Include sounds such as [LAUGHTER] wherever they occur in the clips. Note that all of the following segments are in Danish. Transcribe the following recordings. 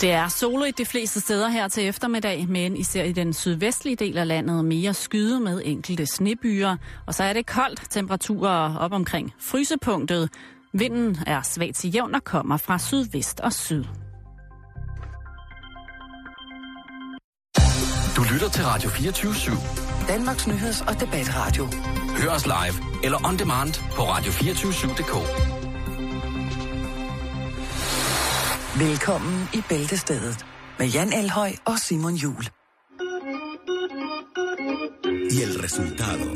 Det er soligt de fleste steder her til eftermiddag, men især i den sydvestlige del af landet mere skyde med enkelte snebyer. Og så er det koldt, temperaturer op omkring frysepunktet. Vinden er svag til jævn og kommer fra sydvest og syd. Du lytter til Radio 24 /7. Danmarks nyheds- og debatradio. Hør os live eller on demand på radio247.dk. Velkommen i Bæltestedet med Jan Elhøj og Simon Jul. Y el resultado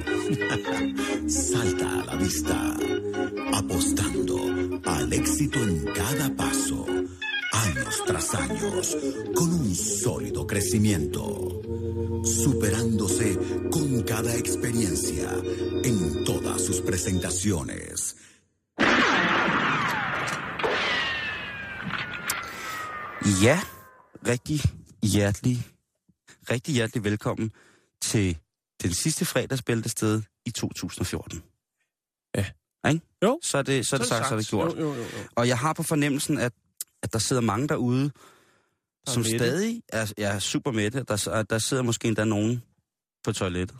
[LAUGHS] salta a la vista, apostando al éxito en cada paso, años tras años, con un sólido crecimiento, superándose con cada experiencia en todas sus presentaciones. Ja, rigtig hjertelig, rigtig hjertelig velkommen til den sidste fredagsbæltested i 2014. Ja. Ikke? Jo. Så er det, så er det sagt, så er det gjort. Jo, jo, jo, jo. Og jeg har på fornemmelsen, at, at der sidder mange derude, er som mætte. stadig er, er super mætte. Der, der sidder måske endda nogen på toilettet.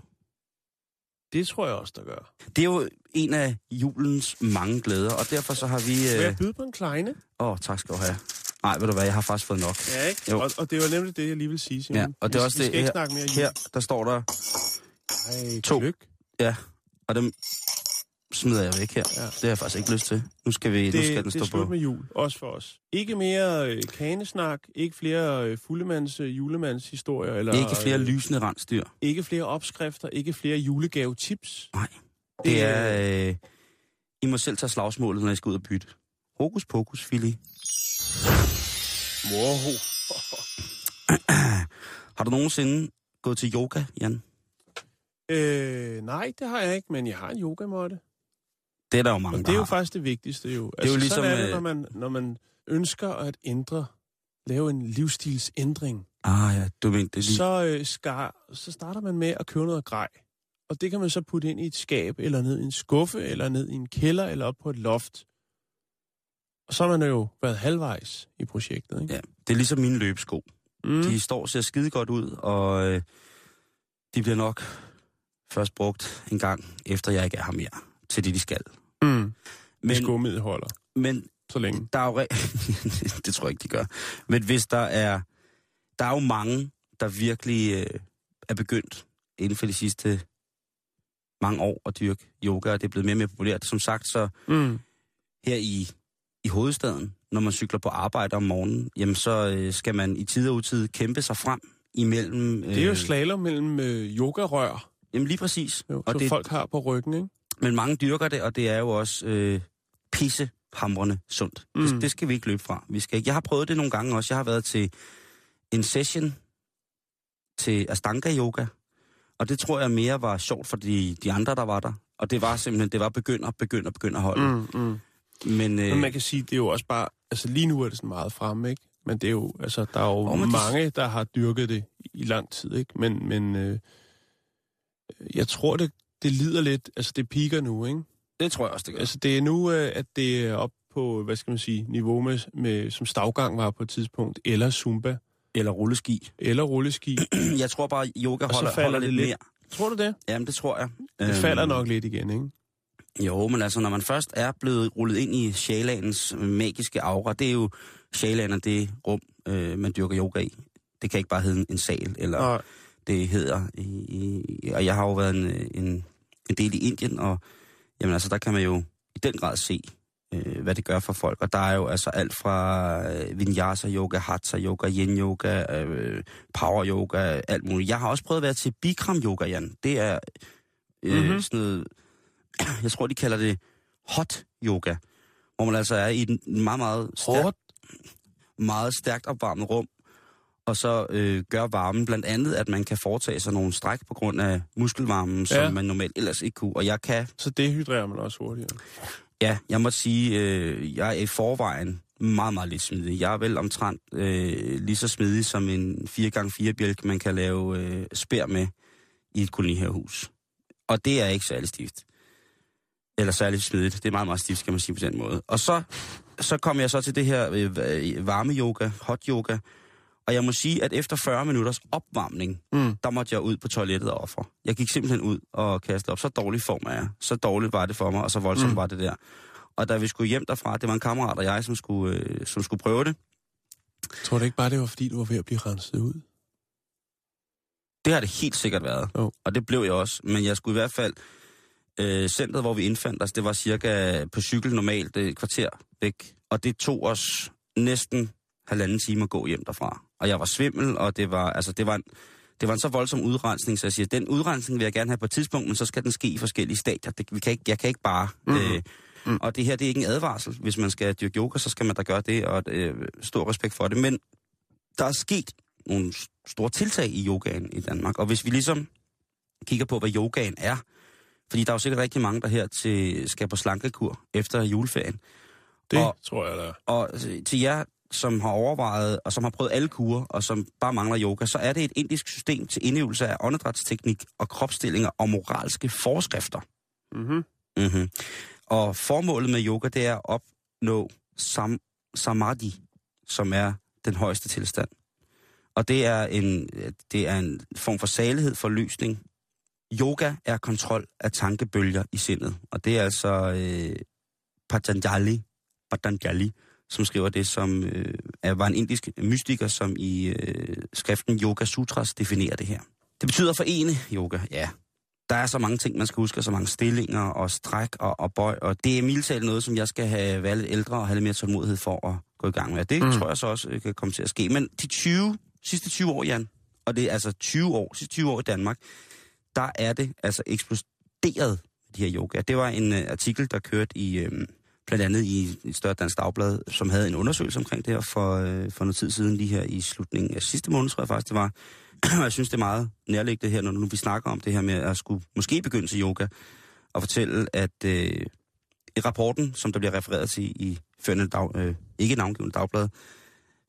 Det tror jeg også, der gør. Det er jo en af julens mange glæder, og derfor så har vi... Vil Åh, jeg øh, byde på en kleine? åh, tak skal du have. Nej, ved du hvad, jeg har faktisk fået nok. Ja, ikke? Jo. Og, og det var nemlig det, jeg lige vil sige, Simon. Ja, og det er vi, også vi det skal ikke her- snakke mere Her, der står der Ej, to. Lykke. Ja, og dem smider jeg væk her. Ja. Det har jeg faktisk ikke lyst til. Nu skal, vi, Det, nu skal den det stå er slut på. med jul, også for os. Ikke mere øh, kanesnak, ikke flere øh, fuldemands øh, julemandshistorier, eller Ikke flere øh, lysende rensdyr. ikke flere opskrifter, ikke flere julegave-tips. Nej. Det er... Øh, I må selv tage slagsmålet, når I skal ud og bytte. Hokus pokus, Fili. Wow. [CLEARS THROAT] Har du nogensinde gået til yoga, Jan? Øh, nej, det har jeg ikke, men jeg har en yogamåtte. Det er der jo mange, Og det er jo har. faktisk det vigtigste jo. Altså, jo ligesom, sådan er det, øh, når man, når man ønsker at ændre, lave en livsstilsændring, Ah ja, du mener det lige. så, øh, skar, så starter man med at købe noget grej. Og det kan man så putte ind i et skab, eller ned i en skuffe, eller ned i en kælder, eller op på et loft. Og så har man jo været halvvejs i projektet, ikke? Ja, det er ligesom mine løbesko. Mm. De står ser skide godt ud, og øh, de bliver nok først brugt en gang, efter jeg ikke er her mere, til det, de skal. Mm. Men, skummet holder, men så længe. der er jo... Re- [LAUGHS] det tror jeg ikke, de gør. Men hvis der er... Der er jo mange, der virkelig øh, er begyndt inden for de sidste mange år at dyrke yoga, og det er blevet mere og mere populært. Som sagt, så Mm. her i, i hovedstaden, når man cykler på arbejde om morgenen, jamen så øh, skal man i tid og utid kæmpe sig frem imellem... Øh, Det er jo slalom mellem øh, yogarør, Jamen lige præcis. jo, og det, folk har på ryggen, ikke? Men mange dyrker det, og det er jo også øh, pissehamrende sundt. Mm. Det, det skal vi ikke løbe fra. Vi skal ikke. Jeg har prøvet det nogle gange også. Jeg har været til en session til Astanga Yoga, og det tror jeg mere var sjovt for de, de andre, der var der. Og det var simpelthen, det var begynder, begynder, begynder hold. Mm. Mm, mm. Men, øh, Men man kan sige, det er jo også bare... Altså lige nu er det sådan meget fremme, ikke? Men det er jo... Altså, der er jo Åh, men det- mange, der har dyrket det i lang tid, ikke? Men, men øh, jeg tror, det, det lider lidt... Altså, det piker nu, ikke? det tror jeg også, det gør. Altså, det er nu, øh, at det er op på, hvad skal man sige, niveau med, med som stavgang var på et tidspunkt, eller zumba, Eller rulleski. eller rulleski. [CLEARS THROAT] Jeg tror bare, yoga Og så holder, falder holder det lidt lidt. mere. tror du det? Jamen, det tror jeg. Øhm, Det falder nok lidt igen, ikke? Jo, men altså, når man først er blevet rullet ind i Shalanens magiske aura, det er jo, Shalan er det rum, øh, man dyrker yoga i. Det kan ikke bare hedde en sal, eller Og, det hedder. I, i, og jeg har jo været en, en, en del i Indien, og jamen altså, der kan man jo i den grad se, øh, hvad det gør for folk. Og der er jo altså alt fra øh, vinyasa yoga, hatha yoga, yin yoga, øh, power yoga, alt muligt. Jeg har også prøvet at være til Bikram yoga, Jan. Det er øh, Mhm. mm-hmm. sådan noget, [CLEARS THROAT] jeg tror, de kalder det hot yoga, hvor man altså er i et meget, meget stærkt, meget stærkt opvarmet rum, og så øh, gør varmen blandt andet, at man kan foretage sig nogle stræk på grund af muskelvarmen, som Ja. man normalt ellers ikke kunne. Og jeg kan, Så dehydrerer man også hurtigere. ja, jeg må sige, øh, jeg er i forvejen meget, meget lidt smidig. Jeg er vel omtrent øh, lige så smidig som en 4x4 bjælk, man kan lave øh, spær med i et kolonihavehus. Og det er ikke særlig stift. Eller særlig smidigt. Det er meget, meget stift, kan man sige på den måde. Og så så kom jeg så til det her øh, varme yoga, hot yoga, og jeg må sige, at efter 40 minutters opvarmning, Mm. der måtte jeg ud på toilettet og ofre. Jeg gik simpelthen ud og kastede op. Så dårlig form er jeg. Så dårligt var det for mig, og så voldsomt Mm. var det der. Og da vi skulle hjem derfra, det var en kammerat og jeg, som skulle, øh, som skulle prøve det. Tror du ikke bare, det var fordi, du var ved at blive renset ud? Det har det helt sikkert været. Jo. Og det blev jeg også. Men jeg skulle i hvert fald... Øh, centret, hvor vi indfandt os, det var cirka på cykel normalt et kvarter væk. Og det tog os næsten halvanden time at gå hjem derfra. Og jeg var svimmel, og det var, altså, det var, en, det var en så voldsom udrensning, så jeg siger, den udrensning vil jeg gerne have på et tidspunkt, men så skal den ske i forskellige stadier. Det, vi kan ikke, jeg kan ikke bare... Mhm. Øh, Mm. Og det her, det er ikke en advarsel. Hvis man skal dyrke yoga, så skal man da gøre det, og øh, stor respekt for det. Men der er sket nogle store tiltag i yogaen i Danmark, og hvis vi ligesom kigger på, hvad yogaen er, fordi der er jo sikkert rigtig mange, der her til, skal på slankekur efter juleferien. Det Og- tror jeg da. Og til jer, som har overvejet, og som har prøvet alle kurer, og som bare mangler yoga, så er det et indisk system til indøvelse af åndedrætsteknik og kropsstillinger og moralske forskrifter. Mm-hmm. Mm-hmm. Og formålet med yoga, det er at opnå sam, samadhi, som er den højeste tilstand. Og det er en, det er en form for salighed, for løsning. Yoga er kontrol af tankebølger i sindet. Og det er altså øh, Patanjali, Patanjali, som skriver det, som øh, er, var en indisk mystiker, som i øh, skriften Yoga Sutras definerer det her. Det betyder forene yoga, ja. Der er så mange ting, man skal huske, og så mange stillinger og stræk og, og bøj, og det er mildtalt noget, som jeg skal have været lidt ældre og have lidt mere tålmodighed for at gå i gang med. Det Mm. mm. tror jeg så også øh, kan komme til at ske. Men de 20, sidste 20 år, Jan, og det er altså 20 år, sidste 20 år i Danmark, der er det altså eksploderet, de her yoga. Det var en uh, artikel, der kørte i, øh, blandt andet i et større dansk dagblad, som havde en undersøgelse omkring det her for, øh, for noget tid siden, lige her i slutningen af sidste måned, tror jeg faktisk det var. [CLEARS THROAT] Og jeg synes, det er meget nærliggende her, når nu vi snakker om det her med at skulle måske begynde til yoga, og fortælle, at øh, i rapporten, som der bliver refereret til i førende dag, øh, ikke navngivende dagblad,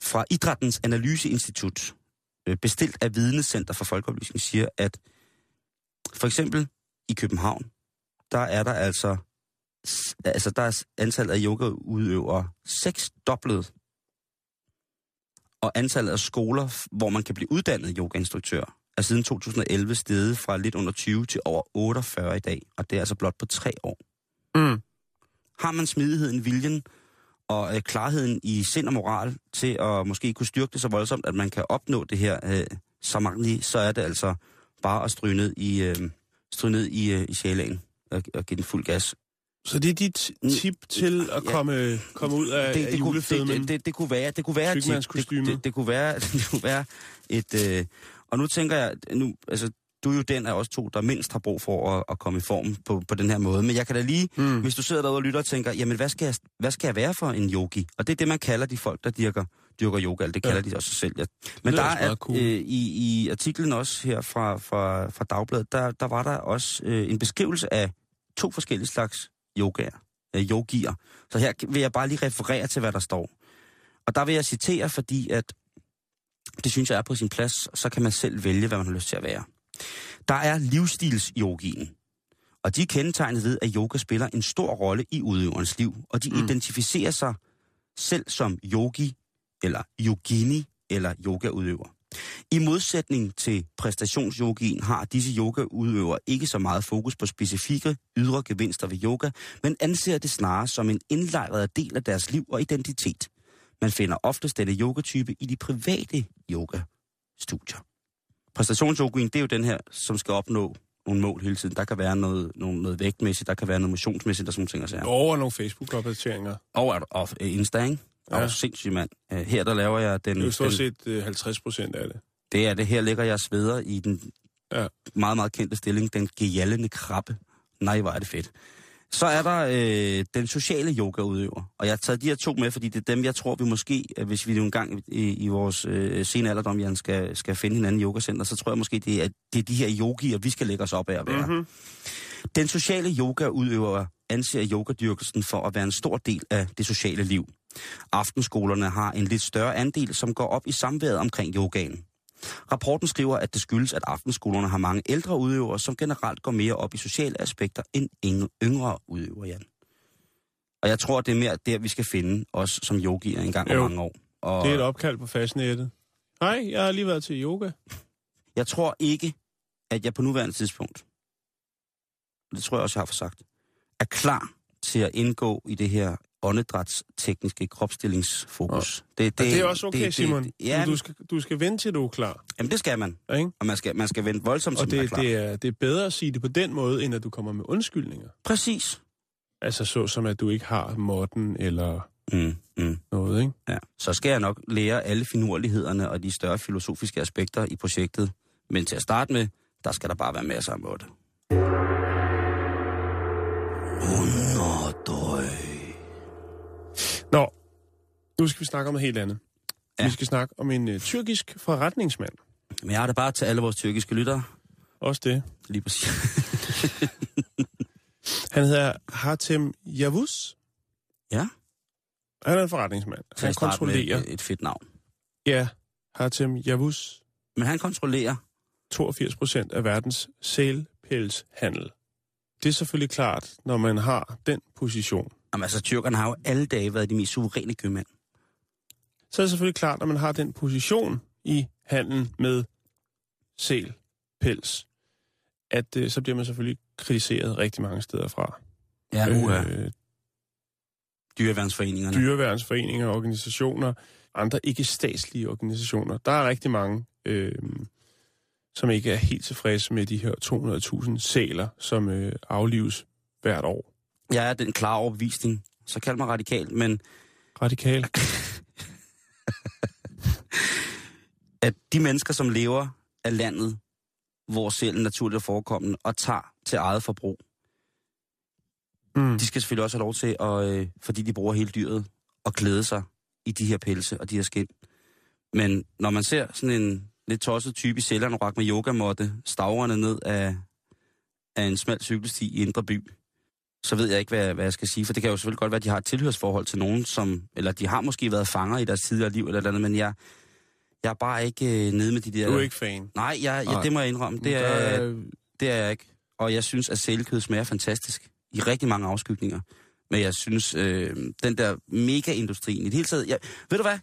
fra Idrættens Analyseinstitut, øh, bestilt af Videnscenter for Folkeoplysning, siger, at for eksempel i København, der er der altså, altså der er antallet af yogaudøvere seksdoblet, og antallet af skoler, hvor man kan blive uddannet yogainstruktør, er siden 2011 steget fra lidt under 20 til over 48 i dag, og det er altså blot på tre år. Mm. Har man smidigheden, viljen og øh, klarheden i sind og moral til at måske kunne styrke det så voldsomt, at man kan opnå det her øh, samagni, så er det altså bare at stryge ned i, øh, stryge ned i, øh, i sjælen og, og give den fuld gas. Så det er dit tip til at Ja. komme, komme ud af, det, af det, julefedmen? det, det, det, det kunne være, det kunne være, et tip. det, det, det, kunne være, [LAUGHS] det kunne være et, øh, og nu tænker jeg, nu, altså, du er jo den af os to, der mindst har brug for at, at komme i form på, på den her måde. Men jeg kan da lige, Mm. hvis du sidder derude og lytter og tænker, jamen hvad skal, jeg, hvad skal jeg være for en yogi? Og det er det, man kalder de folk, der dyrker, dyrker yoga, det kalder Ja. de også sig selv. Ja. Men der er, cool. øh, i, i artiklen også her fra, fra, fra Dagbladet, der, der var der også øh, en beskrivelse af to forskellige slags yogaer, øh, yogier. Så her vil jeg bare lige referere til, hvad der står. Og der vil jeg citere, fordi at det synes jeg er på sin plads, så kan man selv vælge, hvad man har lyst til at være. Der er livsstilsyogien, og de er kendetegnet ved, at yoga spiller en stor rolle i udøverens liv, og de mm. identificerer sig selv som yogi, eller yogini, eller yogaudøver. I modsætning til præstationsyogien har disse yogaudøvere ikke så meget fokus på specifikke ydre gevinster ved yoga, men anser det snarere som en indlejret del af deres liv og identitet. Man finder oftest denne yogatype i de private yogastudier. Præstationsyogien, det er jo den her, som skal opnå nogle mål hele tiden. Der kan være noget, noget, noget vægtmæssigt, der kan være noget motionsmæssigt, og sådan nogle ting. og sager. Over nogle Facebook-opdateringer. Og, og Insta, ikke? Ja. Og sindssygt, mand. Øh, Her der laver jeg den... Det er jo stort set øh, 50 procent af det. det er det. Her ligger jeg sveder i den Ja. meget, meget kendte stilling, den gejallende krabbe. Nej, hvor er det fedt. Så er der øh, den sociale yogaudøver. Og jeg har taget de her to med, fordi det er dem, jeg tror, vi måske, øh, hvis vi nu engang i, i vores øh, sene alderdom, Jan, skal, skal finde hinanden i yogacenter, så tror jeg måske, det er, det er de her yogier, vi skal lægge os op af at være. Mhm. Den sociale yogaudøver anser yogadyrkelsen for at være en stor del af det sociale liv. Aftenskolerne har en lidt større andel, som går op i samværet omkring yogaen. Rapporten skriver, at det skyldes, at aftenskolerne har mange ældre udøvere, som generelt går mere op i sociale aspekter end yngre udøvere, Jan. Og jeg tror, det er mere der, vi skal finde os som yogier en gang om mange år. Og Det er et opkald på fastnettet. Hej, jeg har lige været til yoga. [LAUGHS] jeg tror ikke, at jeg på nuværende tidspunkt, det tror jeg også, jeg har for sagt, er klar til at indgå i det her åndedrætstekniske kropstillingsfokus. Det, Det, det er også okay, det, det, Simon. Det, ja, du, skal, du skal vente til du er klar. jamen det skal man. Ikke? Og man skal, man skal vente voldsomt, Og til man er det, klar. det, er, det er bedre at sige det på den måde, end at du kommer med undskyldninger. Præcis. Altså så som, at du ikke har måtten eller Mm, mm. noget, ikke? Ja. Så skal jeg nok lære alle finurlighederne og de større filosofiske aspekter i projektet. Men til at starte med, der skal der bare være masser af måde. Nå, nu skal vi snakke om noget helt andet. Ja. Vi skal snakke om en uh, tyrkisk forretningsmand. Men jeg har det bare til alle vores tyrkiske lyttere. Også det. Lige præcis. [LAUGHS] Han hedder Hatem Yavuz. Ja. Han er en forretningsmand. Til Han med kontrollerer... et, et fedt navn. Ja, Hatem Yavuz. Men han kontrollerer 82 procent af verdens sælpelshandel. Det er selvfølgelig klart, når man har den position. Jamen altså, tyrkerne har jo alle dage været de mest suveræne købmænd. Så er det selvfølgelig klart, når man har den position i handlen med sæl, pels, at øh, så bliver man selvfølgelig kritiseret rigtig mange steder fra. Ja, uha. Øh, Dyreværnsforeningerne. dyreværnsforeninger, organisationer, andre ikke-statslige organisationer. Der er rigtig mange, øh, som ikke er helt tilfredse med de her 200.000 sæler, som øh, aflives hvert år. Jeg er den klare overbevisning. Så kald mig radikal, men Radikal. [LAUGHS] at de mennesker, som lever af landet, hvor sælen naturligt er forekommende, og tager til eget forbrug, Mm. de skal selvfølgelig også have lov til, at, øh, fordi de bruger hele dyret, at glæde sig i de her pelse og de her skind. Men når man ser sådan en lidt tosset type i sælgernorak med yogamåtte, stavrende ned af, af en smal cykelsti i Indre By, så ved jeg ikke, hvad, hvad jeg skal sige. For det kan jo selvfølgelig godt være, at de har et tilhørsforhold til nogen, som, eller de har måske været fanger i deres tidligere liv eller eller andet, men jeg, jeg er bare ikke øh, nede med de der... Du er ikke fan. Nej, jeg, jeg, det må jeg indrømme. Det Der er, det er jeg ikke. Og jeg synes, at sælkød smager fantastisk i rigtig mange afskygninger. Men jeg synes, øh, den der mega-industrien i det hele taget... Jeg, ved du hvad?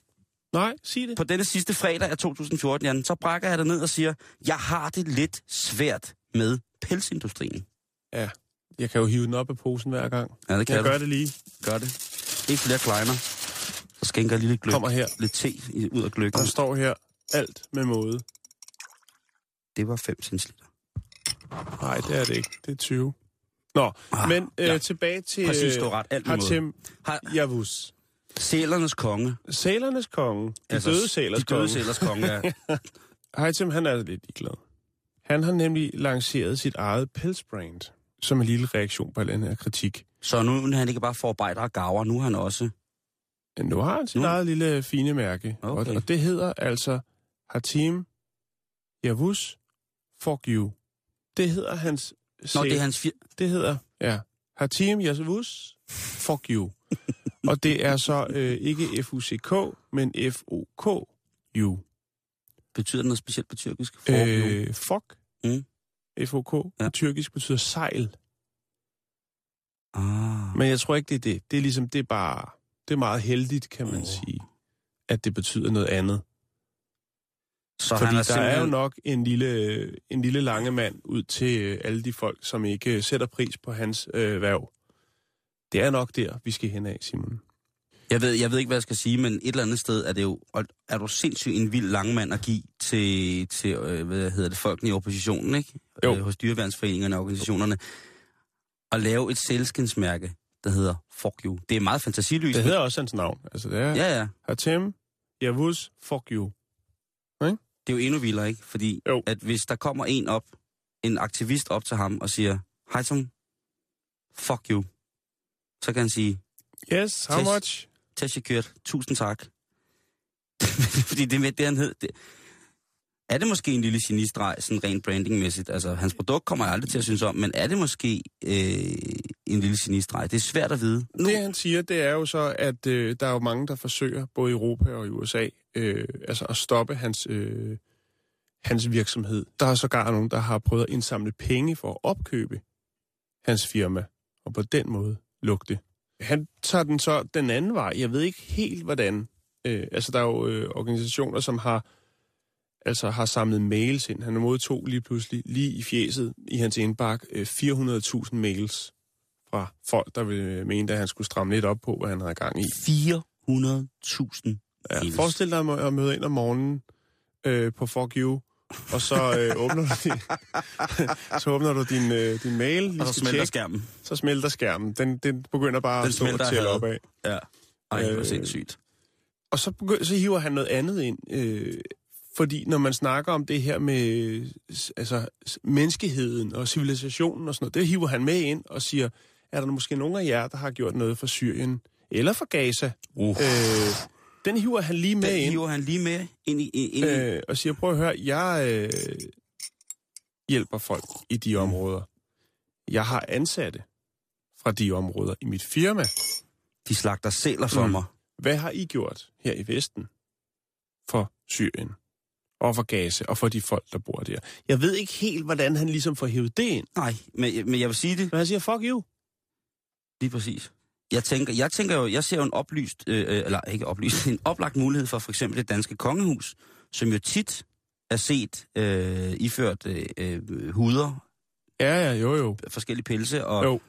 Nej, sig det. På denne sidste fredag af 2014, Jan, så brækker jeg det ned og siger, jeg har det lidt svært med pelsindustrien. Jeg kan jo hive den op af posen hver gang. Ja, det kan Jeg du. gør det lige. Gør det. Ikke flere kleiner. Så skænker jeg lige lidt gløk. Kommer her. Lidt te i- ud af gløkken. Der står her alt med måde. Det var 5 centiliter. Nej, det er det ikke. Det er 20. Nå, Ah, men øh, ja. tilbage til Præcis, du har ret. Alt med måde. Hatem Har, Yavuz. sælernes konge. Sælernes konge. De altså, døde sælers De døde konge. sælers konge, ja. [LAUGHS] Hatem, han er lidt ligeglad. Han har nemlig lanceret sit eget pelsbrand, som en lille reaktion på den her kritik. Så nu er han ikke bare forarbejder og gaver, nu er han også... Men nu har han sit Nu? eget lille fine mærke, Okay. og, og det hedder altså Hatim Yavuz Fuck You. Det hedder hans... Nå, det er hans... Fir... Det hedder, ja, Hatim Yavuz Fuck You. [LAUGHS] og det er så øh, ikke F-U-C-K, men F-O-K-U. Betyder det noget specielt på tyrkisk? Øh... Øh, fuck. Mm. F-O-K. Ja. Ja. Tyrkisk betyder sejl. Ah. Men jeg tror ikke, det er det. Det er ligesom, det er bare, det er meget heldigt, kan man oh. sige, at det betyder noget andet. Så Fordi han er der er jo simpelthen... nok en lille, en lille lange mand ud til øh, alle de folk, som ikke øh, sætter pris på hans øh, værv. Det er nok der, vi skal hen af, Simon. Jeg ved, jeg ved ikke, hvad jeg skal sige, men et eller andet sted er det jo... Er du sindssygt en vild langmand at give til, til øh, hvad hedder det, folkene i oppositionen, ikke? Jo. Øh, hos dyreværnsforeningerne og organisationerne. At lave et selskinsmærke, der hedder Fuck You. Det er meget fantasiløst. Det hedder også hans navn. Altså, det er ja. Ja. Hatem Yavuz Fuck You. Det er jo endnu vildere, ikke? Fordi Jo. at hvis der kommer en op, en aktivist op til ham og siger, hej Tom, fuck you, så kan han sige, Yes, how much? Tasha Kørt, tusind tak. [LAUGHS] Fordi det med det, han hed, det, er det måske en lille genistreg, sådan rent brandingmæssigt? Altså, hans produkt kommer jeg aldrig til at synes om, men er det måske øh, en lille genistreg? Det er svært at vide. Nu, Det han siger, det er jo så, at øh, der er jo mange, der forsøger, både i Europa og i USA, øh, altså at stoppe hans, øh, hans virksomhed. Der er sågar nogen, der har prøvet at indsamle penge for at opkøbe hans firma, og på den måde lukke det han tager den så den anden vej. Jeg ved ikke helt, hvordan. Øh, altså, der er jo øh, organisationer, som har altså har samlet mails ind. Han modtog lige pludselig, lige i fjeset i hans indbakke, øh, 400.000 mails fra folk, der ville mene, at han skulle stramme lidt op på, hvad han havde gang i. 400.000 Ja, forestil dig at møde ind om morgenen øh, på Fuck You, og så øh, åbner du din, [LAUGHS] så åbner du din, øh, din mail, lige Og så smelter tjekke, skærmen. så smelter skærmen. Den, den begynder bare Den at stå og tælle op af. Ja. Ej, hvor Øh, sindssygt. Og så, begynder, så hiver han noget andet ind. Øh, fordi når man snakker om det her med altså, menneskeheden og civilisationen og sådan noget, det hiver han med ind og siger, er der måske nogen af jer, der har gjort noget for Syrien eller for Gaza? Uh. Øh, den hiver han lige med Den ind hiver han lige med ind i... Ind i øh, og siger, prøv at høre, jeg øh, hjælper folk i de områder. Jeg har ansatte fra de områder i mit firma. de slagter sæler for Mm. mig. Hvad har I gjort her i Vesten for Syrien? Og for Gaza, og for de folk, der bor der. Jeg ved ikke helt, hvordan han ligesom får hævet det ind. Nej, men, men jeg vil sige det Men han siger, fuck you. lige præcis. Jeg tænker, jeg tænker jo, jeg ser jo en oplyst, øh, øh, eller ikke oplyst, [LAUGHS] en oplagt mulighed for for eksempel det danske kongehus, som jo tit er set øh, iført øh, øh, huder, Ja, ja, jo, jo. forskellige pelse, og, Jo.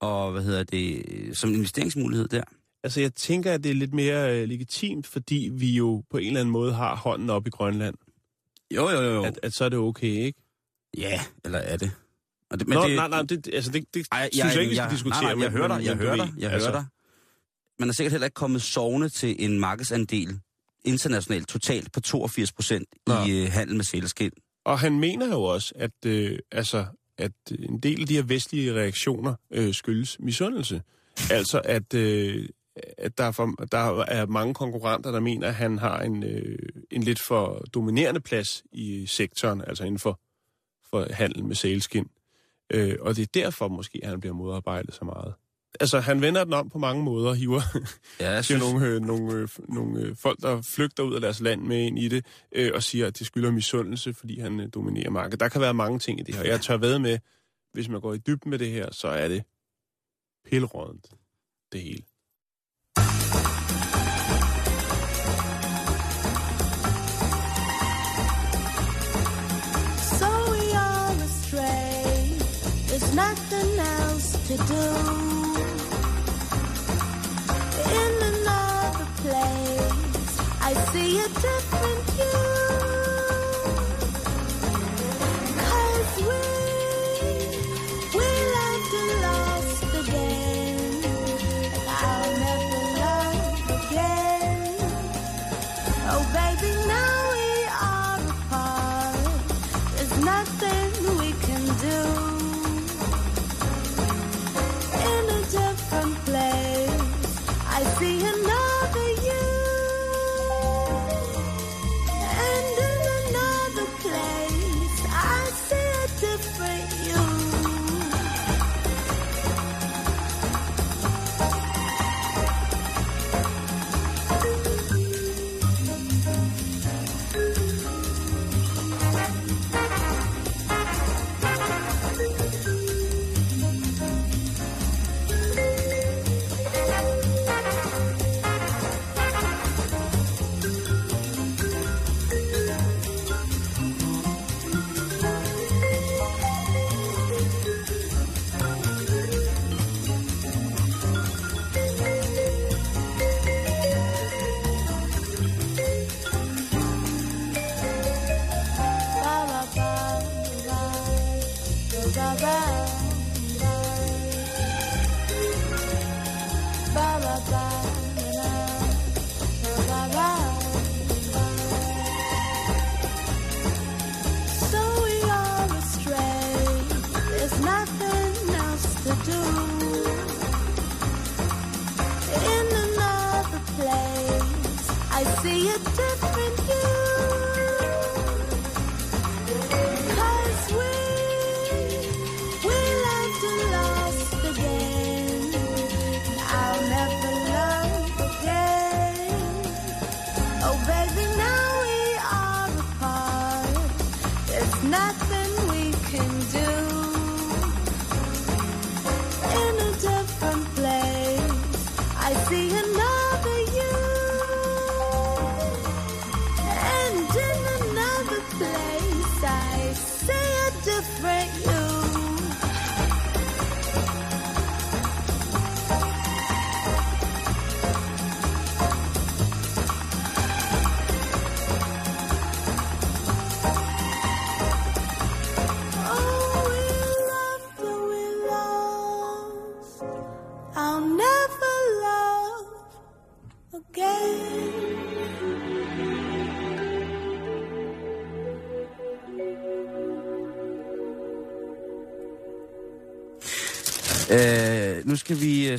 og hvad hedder det, som en investeringsmulighed der. Altså, jeg tænker, at det er lidt mere øh, legitimt, fordi vi jo på en eller anden måde har hånden op i Grønland. Jo, jo, jo. jo. At, at så er det okay, ikke? Ja, eller er det? Og det Men Nå, det, nej, nej, det, altså, det, det Ej, synes jeg ikke, vi skal diskutere. Nej, nej, jeg hører dig, jeg hører dig, jeg hører dig. Man er sikkert heller ikke kommet sovende til en markedsandel internationalt totalt på 82 procent i øh, handel med sælskind. Og han mener jo også, at, øh, altså, at en del af de her vestlige reaktioner øh, skyldes misundelse. Altså, at, øh, at der, er for, der er mange konkurrenter, der mener, at han har en, øh, en lidt for dominerende plads i sektoren, altså inden for, for handel med sælskind. Øh, og det er derfor måske, at han bliver modarbejdet så meget. Altså, han vender den om på mange måder, hiver, Ja, jeg [LAUGHS] synes, nogle, øh, nogle, øh, nogle øh, folk, der flygter ud af deres land med ind i det, øh, og siger, at det skylder misundelse, fordi han øh, dominerer markedet. Der kan være mange ting i det her. Jeg tør ved med, hvis man går i dybden med det her, så er det pilrådent, det hele. Nothing else to do. In another place, I see a different you. Bye-bye.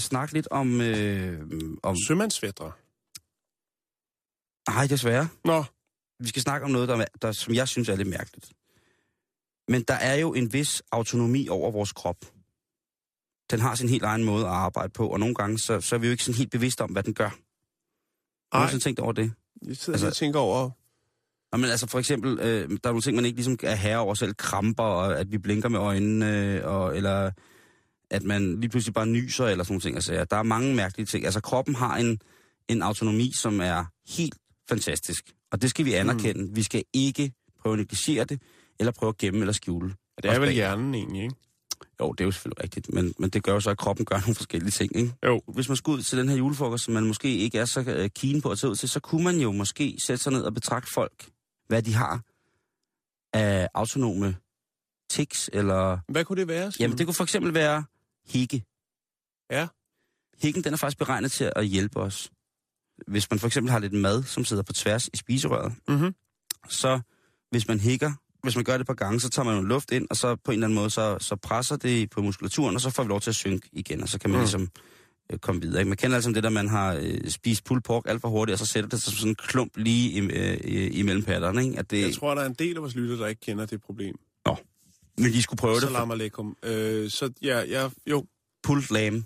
Snakke lidt om... Øh, om Sømandsvætre. nej, desværre. Nå, Vi skal snakke om noget, der, der, som jeg synes er lidt mærkeligt. Men der er jo en vis autonomi over vores krop. Den har sin helt egen måde at arbejde på, og nogle gange så, så er vi jo ikke sådan helt bevidste om, hvad den gør. Har du tænkt over det? jeg sidder altså- og tænker over... Men altså for eksempel, øh, der er nogle ting, man ikke ligesom er herre over selv, kramper, og at vi blinker med øjnene, øh, og, eller at man lige pludselig bare nyser, eller sådan nogle ting. Altså, der er mange mærkelige ting. Altså kroppen har en, en autonomi, som er helt fantastisk, og det skal vi anerkende. Mm. Vi skal ikke prøve at negligere det, eller prøve at gemme eller skjule. Det er vel bag- hjernen egentlig, ikke? Jo, det er jo selvfølgelig rigtigt, men, men det gør jo så, at kroppen gør nogle forskellige ting, ikke? Jo. Hvis man skulle ud til den her julefrokost, som man måske ikke er så øh, keen på at tage ud til, så kunne man jo måske sætte sig ned og betragte folk, hvad de har af autonome tics, eller... Hvad kunne det være? Simon? Jamen, det kunne for eksempel være hikke. Ja. Hikken, den er faktisk beregnet til at hjælpe os. Hvis man for eksempel har lidt mad, som sidder på tværs i spiserøret, Mhm. så hvis man hikker, hvis man gør det et par gange, så tager man jo luft ind, og så på en eller anden måde, så, så presser det på muskulaturen, og så får vi lov til at synke igen, og så kan man Mm. ligesom øh, komme videre. Ikke? Man kender altså det der, man har øh, spist pulled pork alt for hurtigt, og så sætter det sig som sådan en klump lige i, øh, i- imellem patterne. Ikke? At det, Jeg tror, der er en del af vores lytter, der ikke kender det problem. Men de skulle prøve det. Salam alaikum. Øh, så ja, ja, jo, Pulled lamb.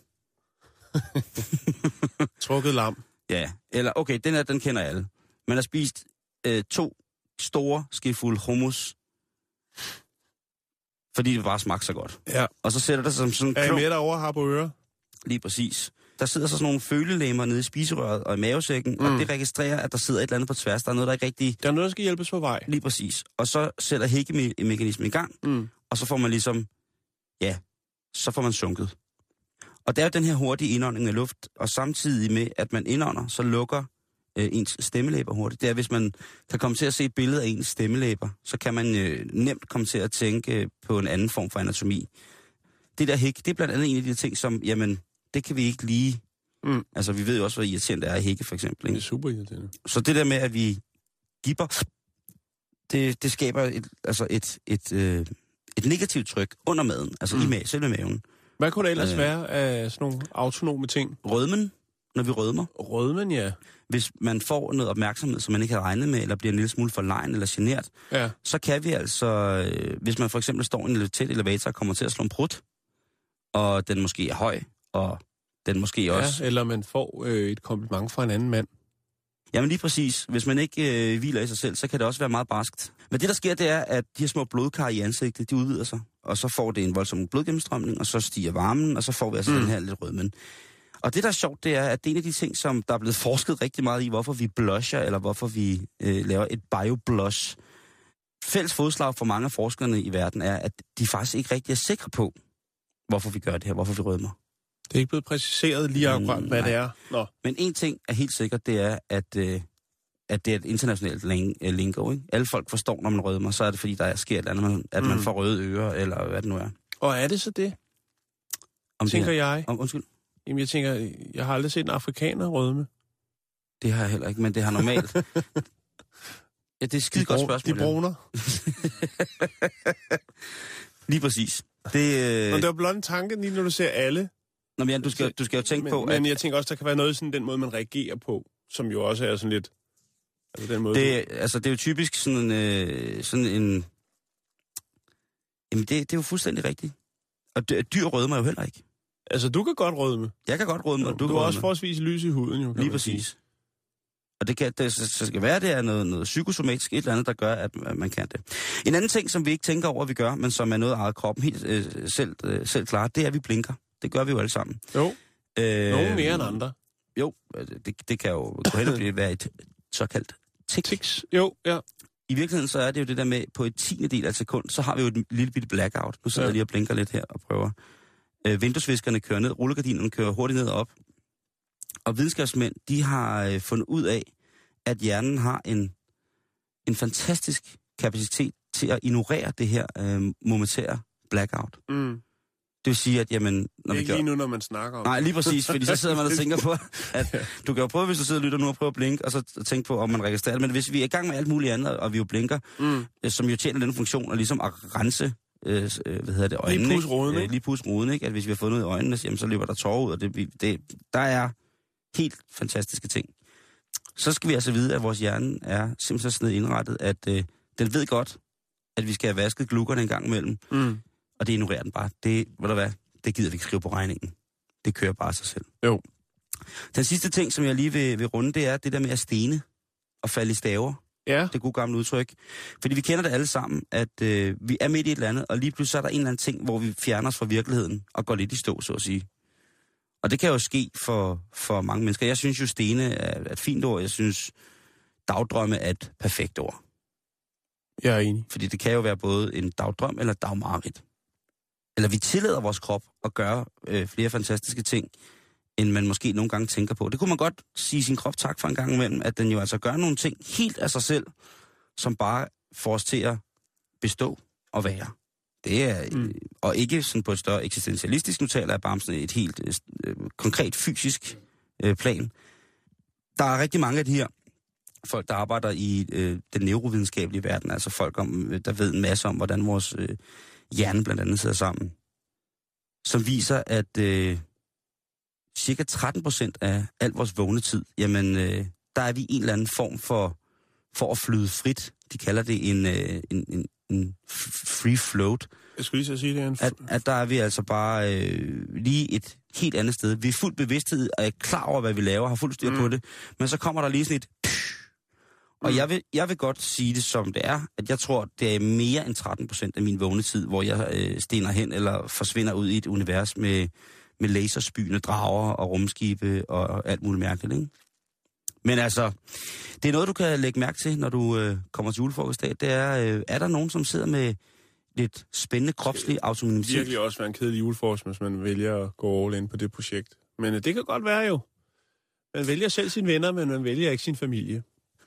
[LAUGHS] trukket lam. Ja, eller okay, den her, den kender alle. Man har spist øh, to store skefulde hummus, fordi det bare smagte så godt. Ja. Og så sætter det sig som sådan en Er I klump, med derovre har på øre? lige præcis. Der sidder så sådan nogle følelemmer nede i spiserøret og i mavesækken, mm. og det registrerer, at der sidder et eller andet på tværs. Der er noget, der ikke rigtig... Der er noget, der skal hjælpes på vej. Lige præcis. Og så sætter hækkemekanismen i gang, Mm. og så får man ligesom... Ja, så får man sunket. Og det er jo den her hurtige indånding af luft, og samtidig med, at man indånder, så lukker øh, ens stemmelæber hurtigt. Det er, hvis man kan komme til at se et billede af ens stemmelæber, så kan man øh, nemt komme til at tænke øh, på en anden form for anatomi. Det der hæk, det er blandt andet en af de ting, som, jamen, det kan vi ikke lige... Mm. Altså, vi ved jo også, hvor irriterende det er at hække, for eksempel. Det er Ikke? super irriterende. Så det der med, at vi gipper, det, det skaber et, altså et, et, øh, et negativt tryk under maden, altså mm. i ma- selve maven. Hvad kunne det ellers Øh. være af sådan nogle autonome ting? Rødmen, når vi rødmer. Rødmen, ja. Hvis man får noget opmærksomhed, som man ikke havde regnet med, eller bliver en lille smule for lejen eller genert, Ja. så kan vi altså, øh, hvis man for eksempel står i en tæt elevator og kommer til at slå en prut, og den måske er høj, og den måske også... ja. Eller man får øh, et kompliment fra en anden mand. Jamen lige præcis. Hvis man ikke øh, hviler i sig selv, så kan det også være meget barskt. Men det, der sker, det er, at de her små blodkar i ansigtet, de udvider sig. Og så får det en voldsom blodgennemstrømning, og så stiger varmen, og så får vi altså mm. den her lidt rødmen. Og det, der er sjovt, det er, at det er en af de ting, som der er blevet forsket rigtig meget i, hvorfor vi blusher, eller hvorfor vi øh, laver et bioblush. Fælles fodslag for mange af forskerne i verden er, at de faktisk ikke rigtig er sikre på, hvorfor vi gør det her, hvorfor vi rødmer. Det er ikke blevet præciseret lige akkurat, Mm, hvad nej. det er. Nå. Men en ting er helt sikkert, det er, at, øh, at det er et internationalt ling- øh, lingo. Ikke? Alle folk forstår, når man rødmer, så er det fordi, der sker et eller andet, at mm. man får røde ører, eller hvad det nu er. Og er det så det, Om tænker det her, jeg? om, undskyld, Jamen, jeg tænker, jeg har aldrig set en afrikaner rødme. det har jeg heller ikke, men det har normalt... [LAUGHS] ja, det er et skide godt spørgsmål. De bruner. [LAUGHS] Lige præcis. Det, øh, Og det var blot en tanke, lige når du ser alle. Nå, men du skal, du skal jo tænke men, på, Men at jeg tænker også, der kan være noget sådan den måde, man reagerer på, som jo også er sådan lidt... Altså den måde, det, altså, det er jo typisk sådan, øh, sådan en... Jamen, det, det er jo fuldstændig rigtigt. Og dy- dyr rødmer jo heller ikke. altså, du kan godt rødme. Jeg kan godt rødme, og Du, du, er også forholdsvis lys i huden, jo. Lige sige. præcis. Og det, kan, det så skal være, det er noget, noget psykosomatisk, et eller andet, der gør, at at man kan det. En anden ting, som vi ikke tænker over, at vi gør, men som er noget af kroppen helt øh, selv, øh, selv klart, det er, at vi blinker. Det gør vi jo alle sammen. Jo, Øh, nogle mere end andre. Jo, øh, det, det kan jo gå og blive være et såkaldt tik. Tics. Jo, ja. I virkeligheden så er det jo det der med, på et tiende del af et sekund, så har vi jo et lille bitte blackout. Nu sidder Ja. jeg lige og blinker lidt her og prøver. Øh, vinduesviskerne kører ned, rullegardinerne kører hurtigt ned og op. Og videnskabsmænd, de har øh, fundet ud af, at hjernen har en, en fantastisk kapacitet til at ignorere det her øh, momentære blackout. Mm. Vil sige, at jamen, når vi Ikke gør... lige nu, når man snakker om Nej, lige præcis, fordi så sidder man og tænker på, [LAUGHS] at du kan jo prøve, hvis du sidder og lytter nu, og prøve at blinke, og så tænke på, om man registrerer det. Men hvis vi er i gang med alt muligt andet, og vi jo blinker, Mm. øh, som jo tjener den funktion, og ligesom at rense, øh, øh, hvad hedder det, øjnene. pudse ruden, Øh, ikke? Lige pudse ruden, ikke? At hvis vi har fået noget i øjnene, jamen, så løber der tårer ud, og det, det, der er helt fantastiske ting. Så skal vi altså vide, at vores hjerne er simpelthen så sådan indrettet, at øh, den ved godt, at vi skal have vasket glukkerne en gang imellem, Mm. Og det ignorerer den bare. Det, ved du hvad, det gider vi ikke skrive på regningen. Det kører bare sig selv. Jo. Den sidste ting, som jeg lige vil, vil runde, det er det der med at stene og falde i staver. Ja, Det gode gamle udtryk. Fordi vi kender det alle sammen, at øh, vi er midt i et eller andet, og lige pludselig er der en eller anden ting, hvor vi fjerner os fra virkeligheden og går lidt i stå, så at sige. Og det kan jo ske for, for mange mennesker. Jeg synes jo, stene er et fint ord. Jeg synes, dagdrømme er et perfekt ord. jeg er enig. Fordi det kan jo være både en dagdrøm eller dagmareridt. Eller vi tillader vores krop at gøre øh, flere fantastiske ting, end man måske nogle gange tænker på. Det kunne man godt sige sin krop tak for en gang imellem, at den jo altså gør nogle ting helt af sig selv, som bare får os til at bestå og være. Det er, mm. Mm. og ikke sådan på et større eksistentialistisk, nu taler jeg bare om sådan et helt øh, øh, konkret fysisk øh, plan. Der er rigtig mange af de her folk, der arbejder i øh, den neurovidenskabelige verden, altså folk, om, øh, der ved en masse om, hvordan vores øh, hjerne blandt andet sidder sammen, som viser, at øh, cirka 13 procent af al vores vågne tid, jamen, øh, der er vi i en eller anden form for, for at flyde frit. De kalder det en, øh, en, en, en free float. Jeg skulle lige så sige, det er en... At, at der er vi altså bare øh, lige et helt andet sted. Vi er fuldt bevidsthed og er klar over, hvad vi laver, har fuld styr mm. på det. Men så kommer der lige sådan et... Og Mm. jeg, vil, jeg vil godt sige det som det er, at jeg tror, det er mere end 13 procent af min vågne tid, hvor jeg øh, stener hen eller forsvinder ud i et univers med, med laserspyende drager og rumskibe og alt muligt mærkeligt, ikke? Men altså, det er noget, du kan lægge mærke til, når du øh, kommer til julefrokostdag. Det er, øh, er der nogen, som sidder med lidt spændende kropslig autonomitet? virkelig også være en kedelig julefrokost, hvis man vælger at gå all in på det projekt. Men øh, det kan godt være jo. Man vælger selv sine venner, men man vælger ikke sin familie.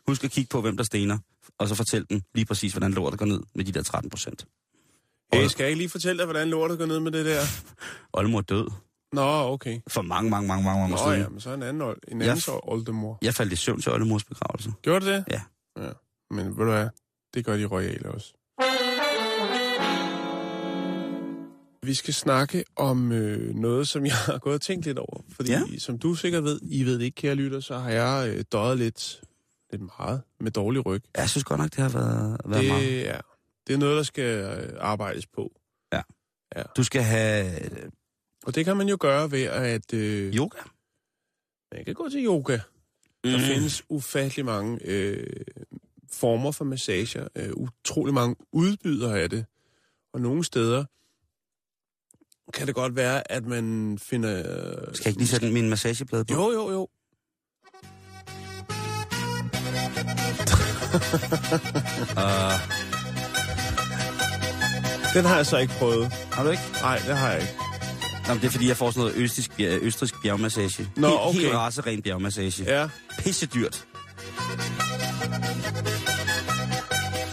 Husk at kigge på, hvem der stener, og så fortæl dem lige præcis, hvordan lortet går ned med de der 13 procent. Hey, skal jeg ikke lige fortælle dig, hvordan lortet går ned med det der? [LAUGHS] Oldemor død Nå, okay. for mange, mange, mange, mange Nå år siden. ja, men så en anden, old, en Jeg anden så oldemor. Jeg faldt i søvn til oldemors begravelse. Gjorde du det? Ja. ja. Men ved du hvad? Det gør de royale også. Vi skal snakke om øh, noget, som jeg har gået og tænkt lidt over. Fordi Ja. ja. som du sikkert ved, I ved det ikke, kære lytter, så har jeg øh, døjet lidt, lidt meget med dårlig ryg. Jeg synes godt nok, det har været, været det, meget. er, det er noget, der skal øh, arbejdes på. Du skal have Og det kan man jo gøre ved at... Øh, yoga. man kan gå til yoga. Der Mm. findes ufattelig mange øh, former for massager. Øh, utrolig mange udbydere af det. Og nogle steder kan det godt være, at man finder... Skal jeg ikke lige sætte min massageplade på? Jo, jo, jo. Uh, [LAUGHS] Den har jeg så ikke prøvet. har du ikke? Nej, det har jeg ikke. Nå, men det er fordi, jeg får sådan noget østrisk, østrisk bjergmassage. Nå, helt, okay. Helt raseren bjergmassage. Ja. Ja, Pisse dyrt.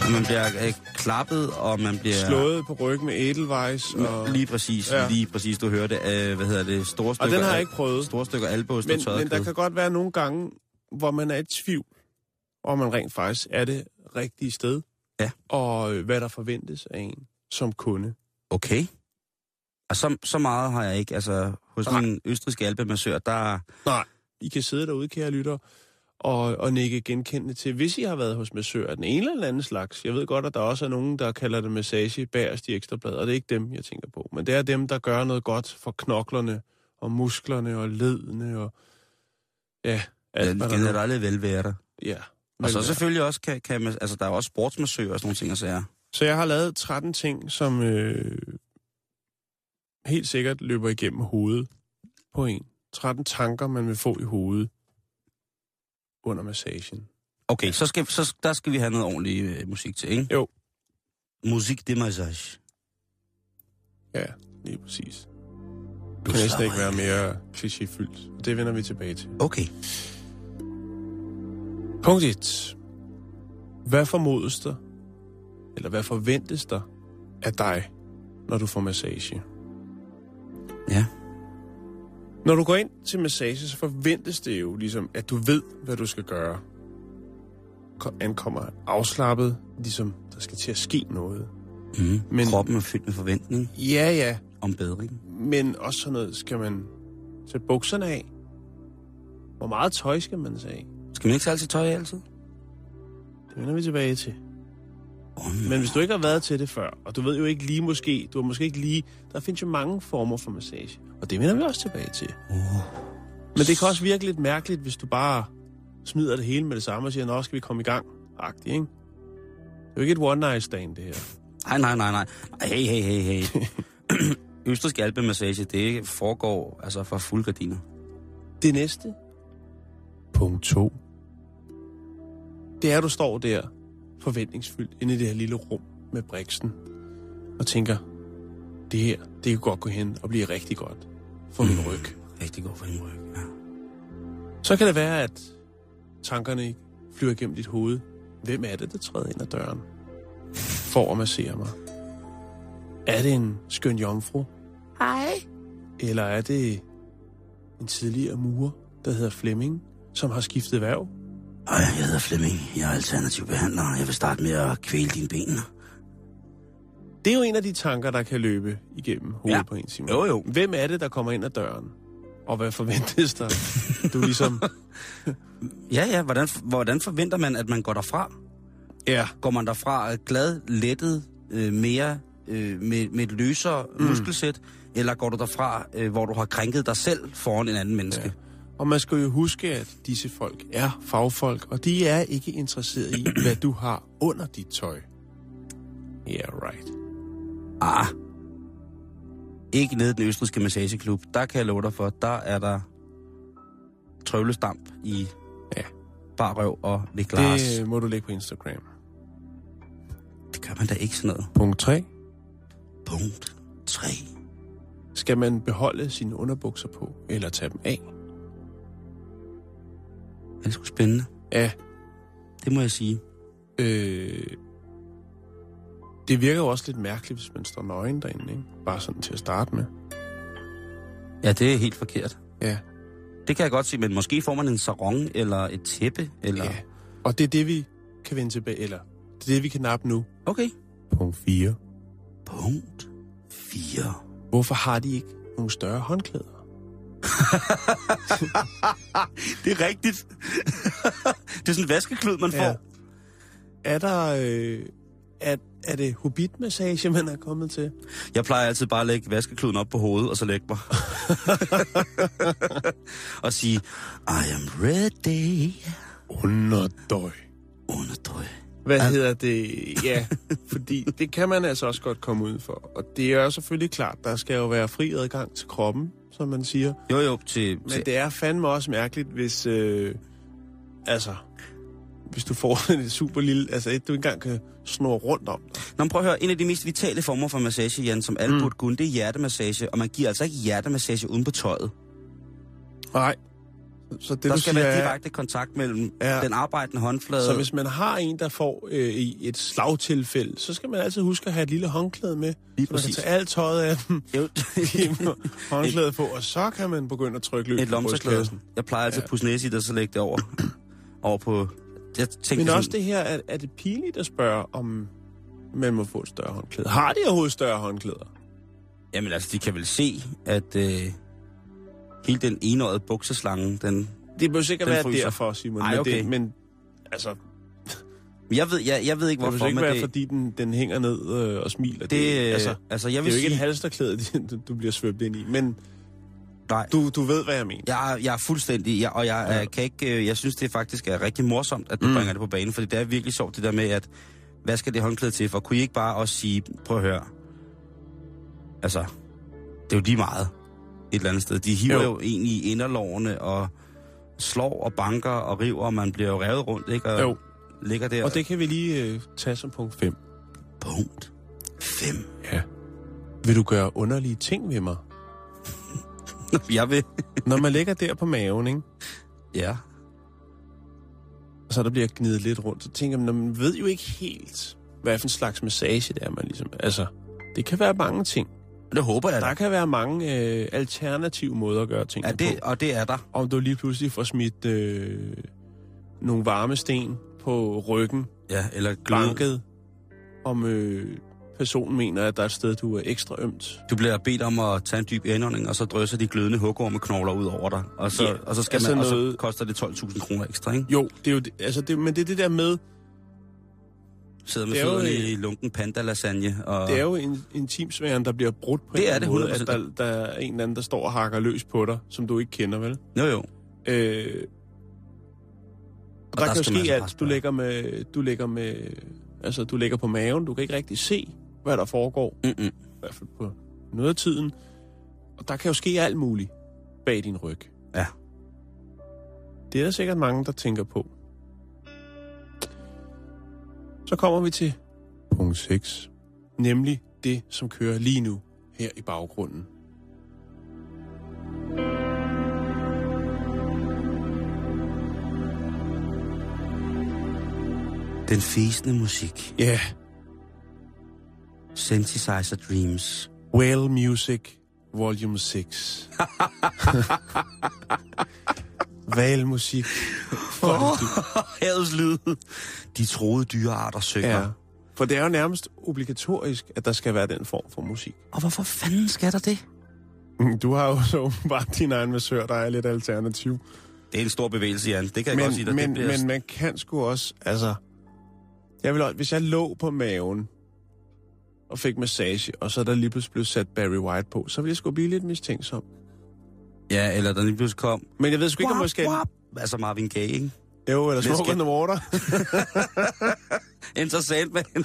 Og man bliver øh, klappet, og man bliver... slået på ryggen med Edelweiss. Og, Lige præcis, ja. Lige præcis, du hørte. Øh, hvad hedder det? Store og stykker, den har jeg ikke prøvet. Store stykker albås, Men, men der kan godt være nogle gange, hvor man er i tvivl, om man rent faktisk er det rigtige sted. Ja. Og øh, hvad der forventes af en som kunde. Okay. Og så, så meget har jeg ikke. Altså, hos Nej. min østriske alpemassør, der... Nej. I kan sidde derude, kære lytter, og, og nikke genkendende til, hvis I har været hos massør af den ene eller anden slags. Jeg ved godt, at der også er nogen, der kalder det massage bagerst i ekstrabladet, og det er ikke dem, jeg tænker på. Men det er dem, der gør noget godt for knoklerne og musklerne og ledene og ja, alt, Den hvad der velvære. Ja. Og så Men, selvfølgelig også kan, kan man, altså der er også sportsmassører og sådan nogle ting at sige. Så jeg har lavet 13 ting, som øh, helt sikkert løber igennem hovedet på en. 13 tanker, man vil få i hovedet under massagen. Okay, så, skal, så der skal vi have noget ordentlig øh, musik til, ikke? Jo. Musik de massage. Ja, lige præcis. Det kan næsten ikke være mere klichéfyldt. Det vender vi tilbage til. Okay. Punkt 1. Hvad formodes der, eller hvad forventes der af dig, når du får massage? Ja. Når du går ind til massage, så forventes det jo ligesom, at du ved, hvad du skal gøre. Ko- Ankommer afslappet, ligesom der skal til at ske noget. Mm. Men... Kroppen er fyldt med forventning Ja, ja, om bedring. men også sådan noget, skal man sætte bukserne af? Hvor meget tøj skal man tage af? Skal man ikke tage altid tøj altid? Det vender vi tilbage til. Oh, Men hvis du ikke har været til det før, og du ved jo ikke lige måske, du har måske ikke lige, der findes jo mange former for massage, og det vender vi også tilbage til. oh. Men det kan også virke lidt mærkeligt, hvis du bare smider det hele med det samme og siger, nå, skal vi komme i gang? Agtigt, ikke? Det er jo ikke et one-night stand, det her. Nej, nej, nej, nej. Ej, Hey, hey, hey, hey. [CLEARS THROAT] Østrisk alpemassage, det foregår altså for fuld gardiner. Det næste. Punkt 2. Det er, at du står der forventningsfyldt inde i det her lille rum med briksen og tænker, det her, det kan godt gå hen og blive rigtig godt for min ryg. Rigtig god for din ryg, ja. Så kan det være, at tankerne flyver igennem dit hoved. Hvem er det, der træder ind ad døren for at massere mig? Er det en skøn jomfru? Hej. Eller er det en tidligere murer, der hedder Flemming, som har skiftet værv? Ej, jeg hedder Flemming. Jeg er alternativ behandler. Jeg vil starte med at kvæle dine ben. Det er jo en af de tanker, der kan løbe igennem hovedet Ja. på en, Simon. Jo, jo. Hvem er det, der kommer ind ad døren? Og hvad forventes der? Du ligesom... [LAUGHS] Ja, ja. Hvordan, hvordan forventer man, at man går derfra? Ja. Går man derfra glad, lettet, øh, mere øh, med, med et løsere mm. muskelsæt? Eller går du derfra, øh, hvor du har krænket dig selv foran en anden menneske? Ja. Og man skal jo huske, at disse folk er fagfolk, og de er ikke interesseret i, [CLEARS THROAT] hvad du har under dit tøj. Yeah, right. Ah. Ikke nede i den østriske massageklub. Der kan jeg love dig for, der er der trøvlestamp i Ja. bar røv og. Det... Det må du lægge på Instagram. det gør man da ikke sådan noget. Punkt 3. Punkt 3. Skal man beholde sine underbukser på, eller tage dem af? Det er sgu spændende. Ja, Det må jeg sige. øh, det virker jo også lidt mærkeligt, hvis man står nøgen derinde, ikke? Bare sådan til at starte med. Ja, det er helt forkert. Ja. Det kan jeg godt sige, men måske får man en sarong eller et tæppe, eller... ja. Og det er det, vi kan vende tilbage, eller det er det, vi kan nappe nu. Okay. Punkt 4. Punkt 4. Hvorfor har de ikke nogle større håndklæder? Det er rigtigt. det er sådan en vaskeklud, man får. Ja. Er der... Øh, er, er det hobbit-massage, man er kommet til? Jeg plejer altid bare at lægge vaskekluden op på hovedet, og så lægge mig. [LAUGHS] og sige, I am ready. Underdøj. Underdøj. Hvad hedder det? Ja, fordi det kan man altså også godt komme ud for. Og det er jo selvfølgelig klart, der skal jo være fri adgang til kroppen, som man siger. Jo, jo, til... Men til det er fandme også mærkeligt, hvis... Øh, altså, hvis du får [LAUGHS] en super lille... Altså, et, du ikke engang kan snurre rundt om. Nå, prøv at høre, en af de mest vitale former for massage, Jan, som alle mm. burde kunne, det er hjertemassage. Og man giver altså ikke hjertemassage uden på tøjet. Nej. Så det, der skal siger, være er- direkte kontakt mellem Ja. den arbejdende håndflade... Så hvis man har en, der får øh, i et slagtilfælde, så skal man altid huske at have et lille håndklæde med. Lige så man kan præcis. tage alt tøjet af dem, [LAUGHS] håndklædet på, og så kan man begynde at trykke løs et brystkassen. Jeg plejer altid Ja. at pusse næse i det, og så lægge det over, [CLEARS THROAT] over på... Jeg tænkte Men sådan, også det her, er, er det pinligt at spørge, om man må få et større håndklæde? Har de overhovedet større håndklæder? Jamen altså, de kan vel se, at øh, hele den enårede bukseslange, den... Det bør sikkert Den være fryser. derfor, Simon. Ej, men, okay. det, men altså, Jeg ved, jeg, jeg ved ikke, det hvorfor, bør ikke men være, det, fordi den, den hænger ned øh, og smiler. det, øh, altså, altså, jeg det vil er jo ikke sige, et halsterklæde, [LAUGHS] du- bliver svøbt ind i. Men nej, du, du ved, hvad jeg mener. jeg, jeg er fuldstændig, jeg, og jeg, Ja. kan ikke, øh, jeg synes, det faktisk er rigtig morsomt, at du Mm. bringer det på banen, fordi det er virkelig sjovt, det der med, at hvad skal det håndklæde til, for kunne I ikke bare også sige, prøv at høre, altså, det er jo lige meget et eller andet sted. De hiver Jo. jo, en i inderlårene og slår og banker og river, og man bliver jo revet rundt, ikke? Og Jo. ligger der. Og det kan vi lige øh, tage som punkt 5. Punkt 5. Ja. Vil du gøre underlige ting ved mig? [LAUGHS] Jeg vil. Når man ligger der på maven, ikke? Ja. og så der bliver gnidet lidt rundt, så tænker man, "Nå, man ved jo ikke helt, hvad for en slags massage det er, man ligesom... Altså, det kan være mange ting. Det håber jeg da. Der kan være mange øh, alternative måder at gøre ting Ja, det, på. og det er der. Om du lige pludselig får smidt øh, nogle varme sten på ryggen, Ja, eller gløde. banket, om øh, personen mener, at der er et sted, du er ekstra ømt. Du bliver bedt om at tage en dyb indånding, og så drysser de glødende hugormeknogler ud over dig. Og så, Ja, og så, skal altså man, og så noget- koster det 12.000 kroner ekstra, ikke? Jo, det er jo altså det, men det er det der med, Sidder med er fødderne i lunken panda-lasagne. Og... det er jo en intimsfæren, der bliver brudt på Det en er det, måde, at 100%. der, der er en eller anden, der står og hakker løs på dig, som du ikke kender, vel? Jo, jo. Øh, og der, der kan jo ske altså alt. Du ligger med, du ligger med, altså du ligger på maven, du kan ikke rigtig se, hvad der foregår, Mm-mm. i hvert fald på noget af tiden. Og der kan jo ske alt muligt bag din ryg. Ja. Det er der sikkert mange, der tænker på. Så kommer vi til punkt 6. Nemlig det, som kører lige nu her i baggrunden. Den fæsende musik. Ja, yeah. Synthesizer Dreams. Whale Music Volume 6. [LAUGHS] Valmusik. Havets lyd. De troede dyrearter synger. Ja. For det er jo nærmest obligatorisk, at der skal være den form for musik. Og hvorfor fanden skal der det? Du har jo så bare din egen massør, der er lidt alternativ. Det er en stor bevægelse, Jan. Det kan jeg godt sige dig. Men, det men, bliver... men man kan sgu også, altså... Jeg vil, også- hvis jeg lå på maven og fik massage, og så der lige pludselig blev sat Barry White på, så ville jeg sgu blive lidt mistænksom. Ja, eller der lige pludselig kom... Men jeg ved sgu ikke, om måske... Wap. Altså Marvin Gaye, ikke? Jo, eller Smoke on the Water. [LAUGHS] Sandman. Men,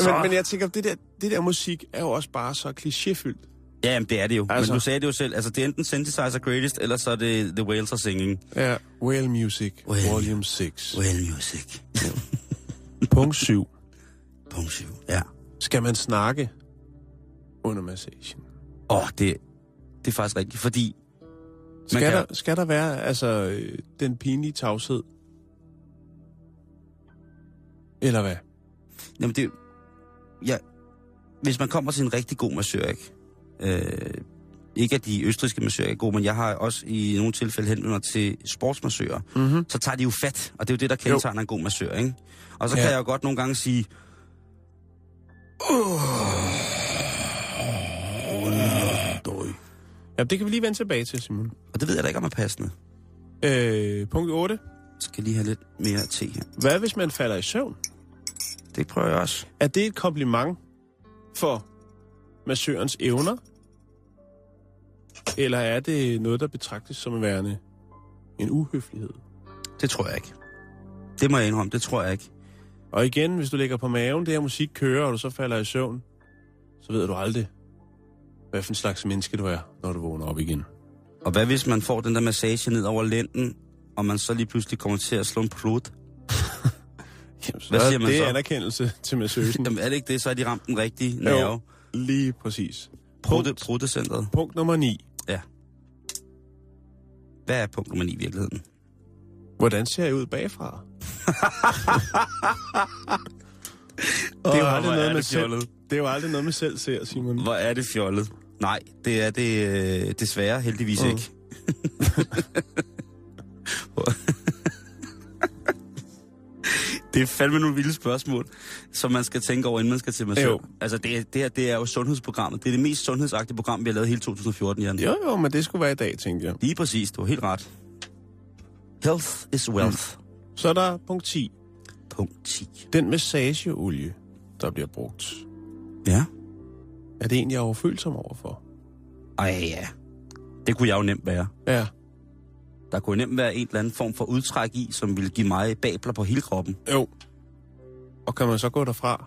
Så- men jeg tænker, det der, det der musik er jo også bare så klichéfyldt. Ja, jamen, det er det jo. Altså- Men du sagde det jo selv. Altså, det er enten Synthesizer Greatest, eller så er det The Whales are Singing. Ja, Whale Music, Whale. Volume 6. Whale Music. [LAUGHS] Punkt 7. Punkt 7. Ja. Skal man snakke under massagen? Åh, oh, det, det er faktisk rigtigt, fordi... Skal, kan- der, skal der være altså den pinlige tavshed? Eller hvad? Jamen, det... Ja, hvis man kommer til en rigtig god massør, ikke? Øh, ikke at de østriske massører er gode, men jeg har også i nogle tilfælde henvendt mig til sportsmassører. Mm-hmm. Så tager de jo fat, og det er jo det, der kendetegner en god massør, ikke? Og så Ja. kan jeg jo godt nogle gange sige... Ja, det kan vi lige vende tilbage til, Simon. Og det ved jeg da ikke, om er passende. Øh, punkt 8. Jeg skal lige have lidt mere te her. Hvad hvis man falder i søvn? Det prøver jeg også. Er det et kompliment for massørens evner? Eller er det noget, der betragtes som værende en uhøflighed? Det tror jeg ikke. Det må jeg indrømme, det tror jeg ikke. Og igen, hvis du ligger på maven, det her musik kører, og du så falder i søvn, så ved du aldrig, hvad for en slags menneske du er, når du vågner op igen. Og hvad hvis man får den der massage ned over lænden, og man så lige pludselig kommer til at slå en? [LAUGHS] Jamen, så Hvad siger man det er så? anerkendelse til massøsen. Jamen er det ikke det, så er de ramt den rigtige nerve. Lige præcis. Prutte, Punkt, nummer 9. Hvad er punkt nummer 9 i virkeligheden? Hvordan ser jeg ud bagfra? [LAUGHS] det er jo aldrig noget er med selv. Det er jo aldrig noget med selv ser, Simon. Hvor er det fjollet? Nej, det er det øh, desværre heldigvis Mm. ikke. [LAUGHS] det er fandme nogle vilde spørgsmål, som man skal tænke over, inden man skal til massør. Jo. Altså, det, det, her, det er jo sundhedsprogrammet. Det er det mest sundhedsagtige program, vi har lavet hele 2014, Jan. Jo, jo, men det skulle være i dag, tænkte jeg. Lige præcis, du har helt ret. Health is wealth. Mm. Så er der punkt 10. Punkt 10. Den massageolie, der bliver brugt. Ja. Er det en, jeg er overfølsom overfor? Ej, ja. Det kunne jeg jo nemt være. Ja. Der kunne nemt være en eller anden form for udtræk i, som ville give mig babler på hele kroppen. Jo. Og kan man så gå derfra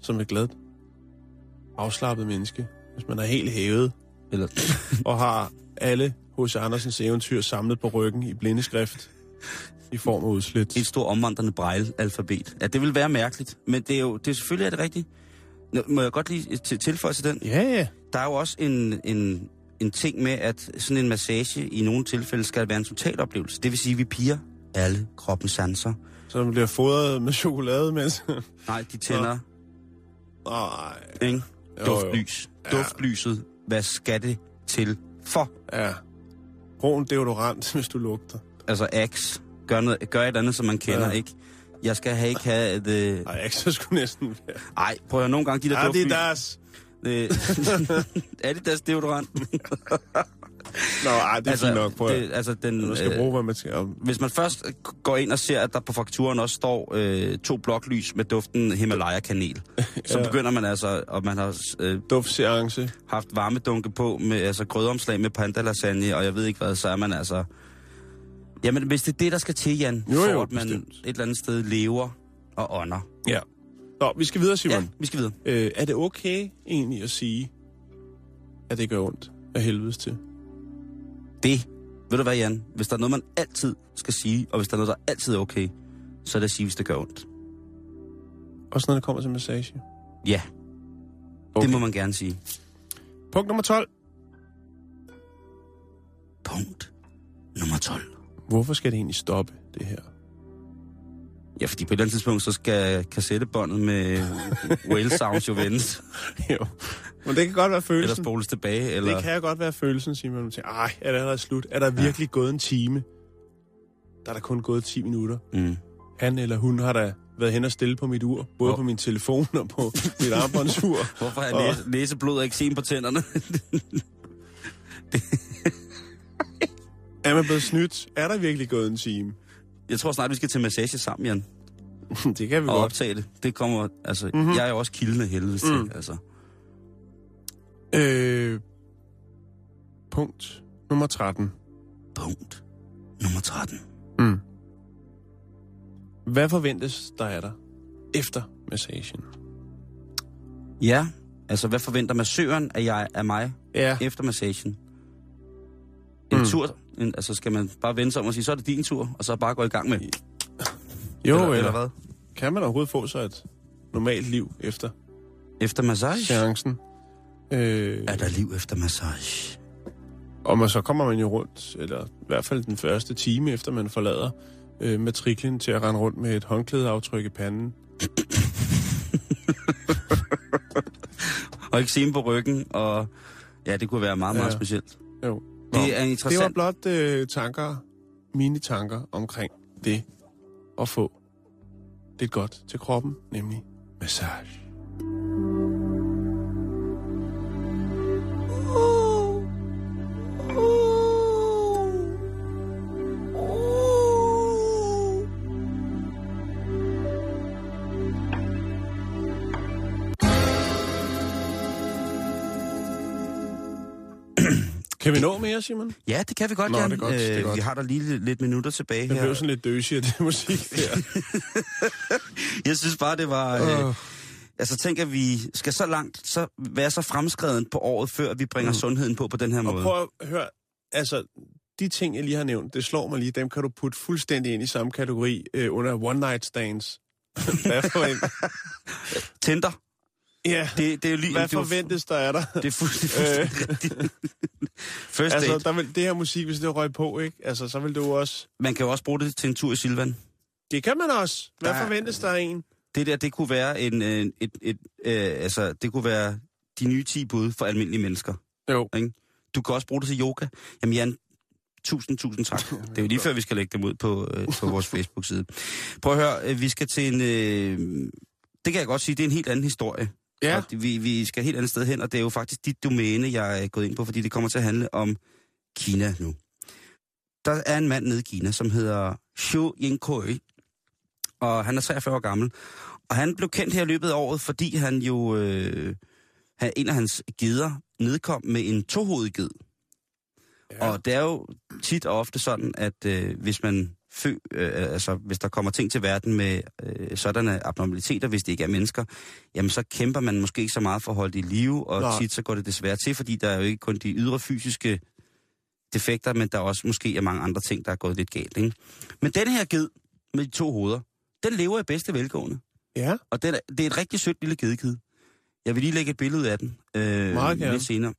som et glad, afslappet menneske, hvis man er helt hævet Eller, og har alle H.C. Andersens eventyr samlet på ryggen i blindeskrift i form af udslæt. et stort omvandrende brejle-alfabet. Ja, det vil være mærkeligt, men det er jo det er selvfølgelig er det rigtigt. Må jeg godt lige til- tilføje til den? Ja, ja. Der er jo også en, en, en ting med, at sådan en massage i nogle tilfælde skal være en total oplevelse. Det vil sige, at vi piger alle kroppens sanser. Så man bliver fodret med chokolade, mens... Nej, de tænder, Nej. ikke? Jo, duftlys. Ja. Duftlyset, hvad skal det til for? Ja. Brun deodorant, hvis du lugter. Altså Axe, gør, noget, gør et andet, som man kender, ja. ikke? Jeg skal have ikke have et... Øh... Ikke så skulle næsten være. Ej, prøv at høre, nogle gange de der det er duftlys... deres. Øh, [LAUGHS] det deres deodorant? [LAUGHS] Nå, ej, det er altså, fint nok. Prøv det, altså den, Man skal øh, bruge, hvad man skal. om. Hvis man først går ind og ser, at der på fakturen også står øh, to bloklys med duften Himalaya-kanel, [LAUGHS] så Ja. begynder man altså, og man har øh, Duftseance. haft varmedunke på med altså grødomslag med pandalasagne, og jeg ved ikke hvad, så er man altså... Jamen, hvis det er det, der skal til, Jan, Jo, for jo, at man bestemt. et eller andet sted lever og ånder. Ja. Nå, vi skal videre, Simon. Ja, vi skal videre. Øh, er det okay egentlig at sige, at det gør ondt af helvedes til? Det, ved du hvad, Jan? Hvis der er noget, man altid skal sige, og hvis der er noget, der altid er okay, så er det at sige, hvis det gør ondt. Også når det kommer til massage. Ja, Okay. det må man gerne sige. Punkt nummer 12. Punkt nummer 12. Hvorfor skal det egentlig stoppe, det her? Ja, fordi på et eller andet tidspunkt, så skal kassettebåndet med Whale Sounds jo vendes. [LAUGHS] jo. Men det kan godt være Eller følelsen. spoles tilbage, eller... Det kan godt være følelsen, Simon. Man tænker, ej, er det allerede slut? Er der virkelig ja. gået en time? Der er der kun gået 10 minutter. Mm. Han eller hun har da været hen og stille på mit ur. Både Hvor- på min telefon og på mit armbåndsur. [LAUGHS] Hvorfor har Og- jeg næse, næseblod og eksem på tænderne? [LAUGHS] Er man blevet snydt? Er der virkelig gået en time? jeg tror snart, vi skal til massage sammen, Jan, [LAUGHS] det kan vi og godt. optage det. Det kommer, altså, Mhm. mm-hmm. jeg er jo også kilden af helvede til, Mm. altså. Øh, punkt nummer 13. Punkt nummer 13. Mm. Hvad forventes der af dig efter massagen? Ja, altså, hvad forventer massøren af, jeg, af mig Ja. efter massagen? En mm. tur, en, altså skal man bare vende sig om og sige, så er det din tur, og så bare gå i gang med. Jo, eller, eller, eller hvad? kan man overhovedet få sig et normalt liv efter Efter massage? seancen? Øh, Er der liv efter massage? og man, så kommer man jo rundt, eller i hvert fald den første time efter man forlader øh, matriklen til at rende rundt med et håndklædeaftryk i panden. [LAUGHS] Og eksem på ryggen, og ja, det kunne være meget, meget Ja. specielt. Jo. Det er Det var interessant. blot øh, tanker, mine tanker omkring det at få lidt godt til kroppen, nemlig massage. Kan vi nå mere, Simon? Ja, det kan vi godt, Nå, Jan. det er godt, det er Øh, godt. Vi har der lige lidt, lidt minutter tilbage Det her. blev sådan lidt døsig af det [LAUGHS] musik der. Jeg synes bare, det var... Øh, altså tænk, at vi skal så langt, så være så fremskreden på året, før vi bringer mm. sundheden på på den her Og måde. prøv at høre, altså, de ting, jeg lige har nævnt, det slår mig lige, dem kan du putte fuldstændig ind i samme kategori øh, under one night stands. [LAUGHS] Hvad, forvent... Tinder, ja, det, det er jo lige... hvad det er forventes der af dig? Det er fuldstændig, rigtigt. First altså, date. der vil, det her musik, hvis det røg på, ikke? Altså, så vil du også... Man kan jo også bruge det til en tur i Silvan. Det kan man også. Hvad Der- forventes der af en? Det der, det kunne være en, øh, et, et, et øh, altså, det kunne være de nye 10 bud for almindelige mennesker. Jo. Ikke? Du kan også bruge det til yoga. Jamen Jan, tusind, tusind tak. Det er jo lige før, vi skal lægge dem ud på, øh, på vores [LAUGHS] Facebook-side. Prøv at høre, øh, vi skal til en... Øh, det kan jeg godt sige, det er en helt anden historie. Ja. Og vi, vi skal helt andet sted hen, og det er jo faktisk dit domæne, jeg er gået ind på, fordi det kommer til at handle om Kina nu. Der er en mand nede i Kina, som hedder Xu Yingkoi, og han er 43 år gammel. Og han blev kendt her i løbet af året, fordi han jo... Øh, en af hans gider nedkom med en tohovedet ged. Ja. Og det er jo tit og ofte sådan, at øh, hvis man fø, øh, altså hvis der kommer ting til verden med øh, sådanne abnormaliteter, hvis det ikke er mennesker, jamen så kæmper man måske ikke så meget for at holde det i live, og Nej. tit så går det desværre til, fordi der er jo ikke kun de ydre fysiske defekter, men der er også måske er mange andre ting, der er gået lidt galt. Ikke? Men den her ged med de to hoveder, den lever i bedste velgående. Ja. Og det er, det er et rigtig sødt lille gedekid. Jeg vil lige lægge et billede af den. Øh, Meget. Lidt senere.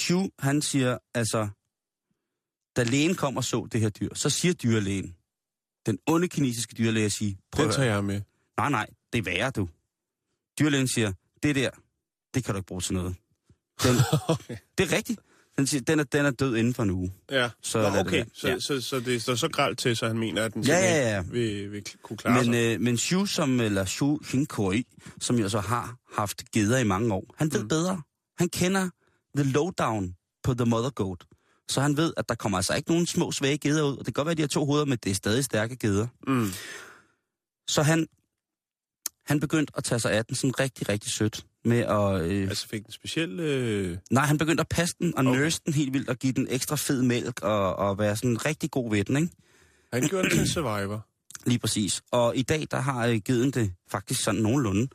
Chu, han siger, altså, da lægen kom og så det her dyr, så siger dyrlægen, den onde kinesiske dyrlæge siger, prøv Den tager jeg med. Nej, nej, det er værre, du. Dyrlægen siger, det der, det kan du ikke bruge til noget. Den, [LAUGHS] Okay. det er rigtigt. Den, siger, den, er, den er død inden for en uge. Ja, Så så, Nå, det okay. være. Så, Ja. ja. så, så det står så gralt til, så han mener, at den Ja, ja, ja. Vil, vil kunne klare Men, sig. øh, men Shu, som, eller Shu Hinkoi, som jo så har haft geder i mange år, han ved mm. bedre. Han kender the lowdown på the mother goat. Så han ved, at der kommer altså ikke nogen små svage geder ud. Og det kan godt være, at de har to hoveder, men det er stadig stærke geder. Mm. Så han, han begyndte at tage sig af den sådan rigtig, rigtig sødt. Med at, øh, Altså fik den speciel... Øh... nej, han begyndte at passe den og Okay. nurse den helt vildt og give den ekstra fed mælk og, og være sådan rigtig god ved den, ikke? Han gjorde det til en survivor. [CLEARS THROAT] Lige præcis. Og i dag, der har øh, givet det faktisk sådan nogenlunde.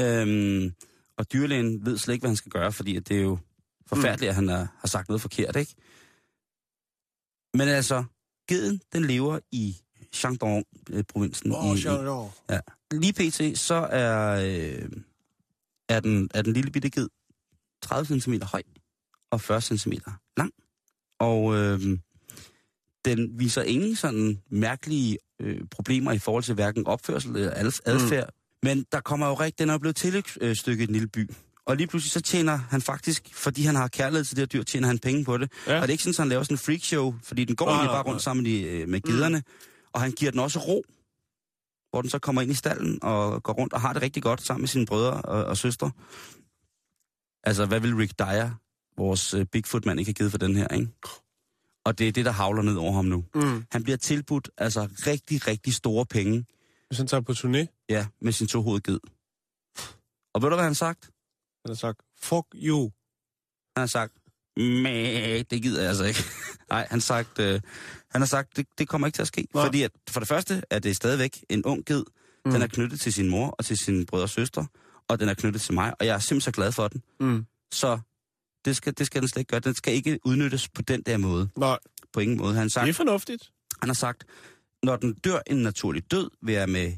Øhm, og dyrlægen ved slet ikke, hvad han skal gøre, fordi at det er jo forfærdeligt, at han er, har sagt noget forkert, ikke? Men altså, geden, den lever i Shandong-provincen. Åh, oh, i, lige pt. så er, øh, er, den, er den lille bitte ged 30 cm høj og 40 cm lang. Og øh, den viser ingen sådan mærkelige øh, problemer i forhold til hverken opførsel eller ad- adfærd. Mm. Men der kommer jo rigtig, den er blevet tillægsstykket i den lille by. Og lige pludselig så tjener han faktisk, fordi han har kærlighed til det her dyr, tjener han penge på det. Ja. Og det er ikke sådan, at han laver sådan en freakshow, fordi den går Nej, egentlig bare rundt sammen med, de, øh, med giderne. Mm. Og han giver den også ro, hvor den så kommer ind i stallen og går rundt og har det rigtig godt sammen med sine brødre og, og søstre. Altså, hvad vil Rick Dyer, vores øh, Bigfoot-mand, ikke have givet for den her, ikke? Og det er det, der havler ned over ham nu. Mm. Han bliver tilbudt altså rigtig, rigtig store penge, Hvis han tager på turné, ja, med sin tohovedet ged. Og ved du, hvad han sagt? Han har sagt, fuck you. Han har sagt, Mæh, det gider jeg altså ikke. [LAUGHS] Nej, han, sagt, øh, han har sagt, det, det kommer ikke til at ske. Nej. Fordi at, for det første er det stadigvæk en ung ged. Mm. Den er knyttet til sin mor og til sine brødre og søstre. Og den er knyttet til mig, og jeg er simpelthen så glad for den. Mm. Så det skal, det skal den slet ikke gøre. Den skal ikke udnyttes på den der måde. Nej, På ingen måde. Han sagt, det er fornuftigt. Han har sagt, når den dør en naturlig død, vil jeg med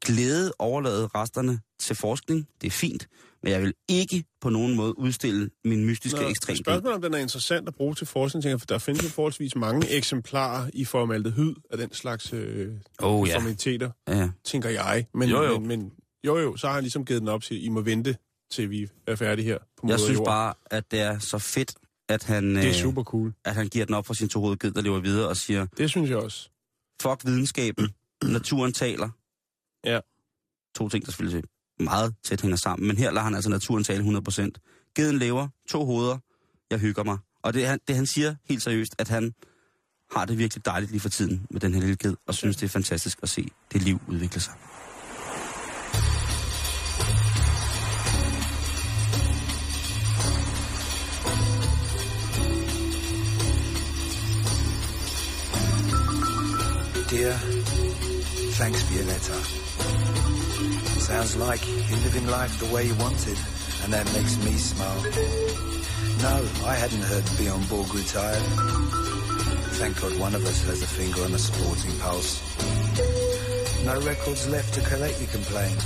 glæde overlade resterne til forskning. Det er fint, men jeg vil ikke på nogen måde udstille min mystiske ekstrem. Spørgsmålet om den er interessant at bruge til forskning, for der findes jo forholdsvis mange eksemplarer i formaldehyd af den slags øh, Oh ja. formiditeter, ja. tænker jeg. Men, Jo, jo. Men, men jo jo, så har han ligesom givet den op til, I må vente, til vi er færdige her på Jeg synes jord. bare, at det er så fedt, at han, Det er øh, super cool. at han giver den op for sin tohovedet ged, der lever videre og siger, Det synes jeg også. fuck videnskaben, naturen taler. Ja. To ting, der selvfølgelig meget tæt hænger sammen, men her lader han altså naturen tale 100%. Geden lever, to hoveder, jeg hygger mig. Og det, han, det han siger helt seriøst, at han har det virkelig dejligt lige for tiden med den her lille ged, og synes, det er fantastisk at se det liv udvikle sig. Dear, thanks for your letter. Sounds like you're living life the way you wanted, and that makes me smile. No, I hadn't heard Beyond Borg retired. Thank God one of us has a finger on the sporting pulse. No records left to collect your complaint.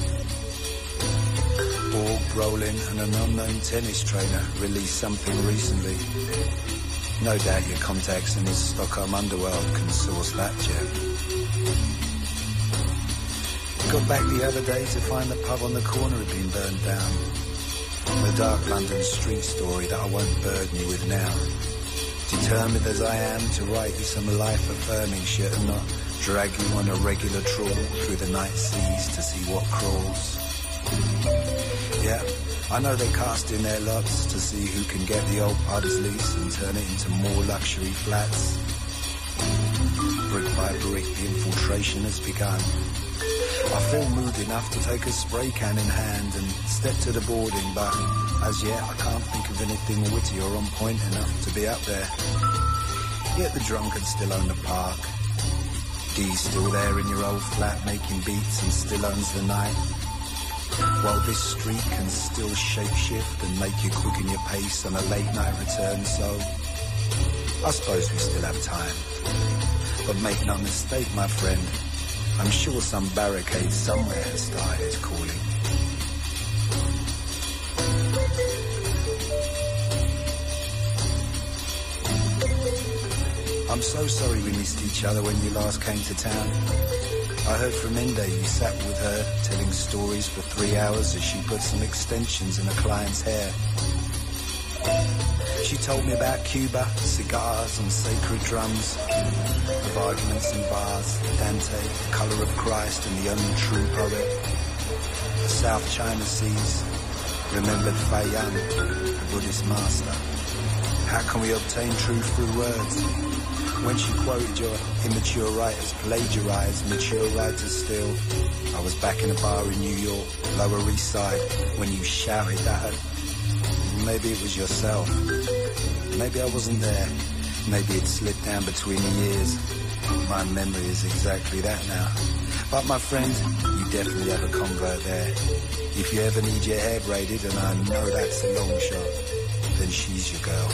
Borg, Brolin, and an unknown tennis trainer released something recently. No doubt your contacts in the Stockholm underworld can source that gem. Got back the other day to find the pub on the corner had been burned down. The dark London street story that I won't burden you with now. Determined as I am to write you some life-affirming shit and not drag you on a regular trawl through the night seas to see what crawls. Yeah, I know they cast in their lots to see who can get the old pub's lease and turn it into more luxury flats. Brick by brick, the infiltration has begun. I feel moved enough to take a spray can in hand and step to the boarding, but as yet I can't think of anything witty or on point enough to be up there. Yet the drunkards still own the park. Dee's still there in your old flat making beats and still owns the night. While this street can still shapeshift and make you quicken your pace on a late night return, so I suppose we still have time. But make no mistake, my friend, I'm sure some barricade somewhere has started calling. I'm so sorry we missed each other when you last came to town. I heard from Inde you sat with her telling stories for three hours as she put some extensions in a client's hair. She told me about Cuba, cigars and sacred drums, of arguments and bars, Dante, the colour of Christ and the untrue poet, the South China Seas, remembered Fayan, the Buddhist master. How can we obtain truth through words? When she quoted your immature writers plagiarized mature writers still, I was back in a bar in New York, Lower East Side, when you shouted at her. Maybe it was yourself. Maybe I wasn't there. Maybe it slipped down between the years. My memory is exactly that now. But my friend, you definitely have a convert there. If you ever need your hair braided, and I know that's a long shot, then she's your girl.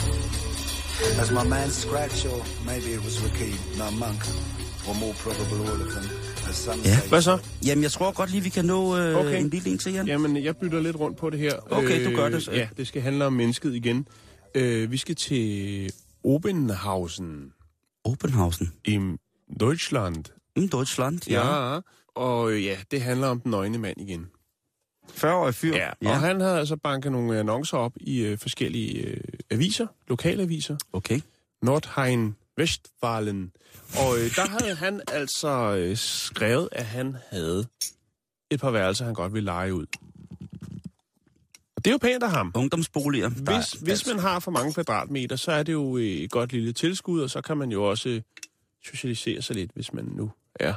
As my man Scratch, or maybe it was Rakid, no monk, or more probable all of them. Ja. Hvad så? Jamen, jeg tror godt lige, vi kan nå øh, Okay. en lille en til, Jan. Jamen, jeg bytter lidt rundt på det her. Okay, du gør det så. Ja, det skal handle om mennesket igen. Øh, vi skal til Obenhausen Openhausen. i Deutschland. I Deutschland, ja. Ja. Og øh, ja, det handler om den nøgne mand igen. 40-årig fyr. Ja, og han havde altså banket nogle annoncer op i øh, forskellige øh, aviser, lokalaviser. Okay. Nordrhein Westfalen. Og øh, der havde han altså øh, skrevet, at han havde et par værelser, han godt ville lege ud. Det er jo pænt af ham. Ungdomsboliger. Der er- Hvis, hvis man har for mange kvadratmeter, så er det jo øh, et godt lille tilskud, og så kan man jo også øh, socialisere sig lidt, hvis man nu er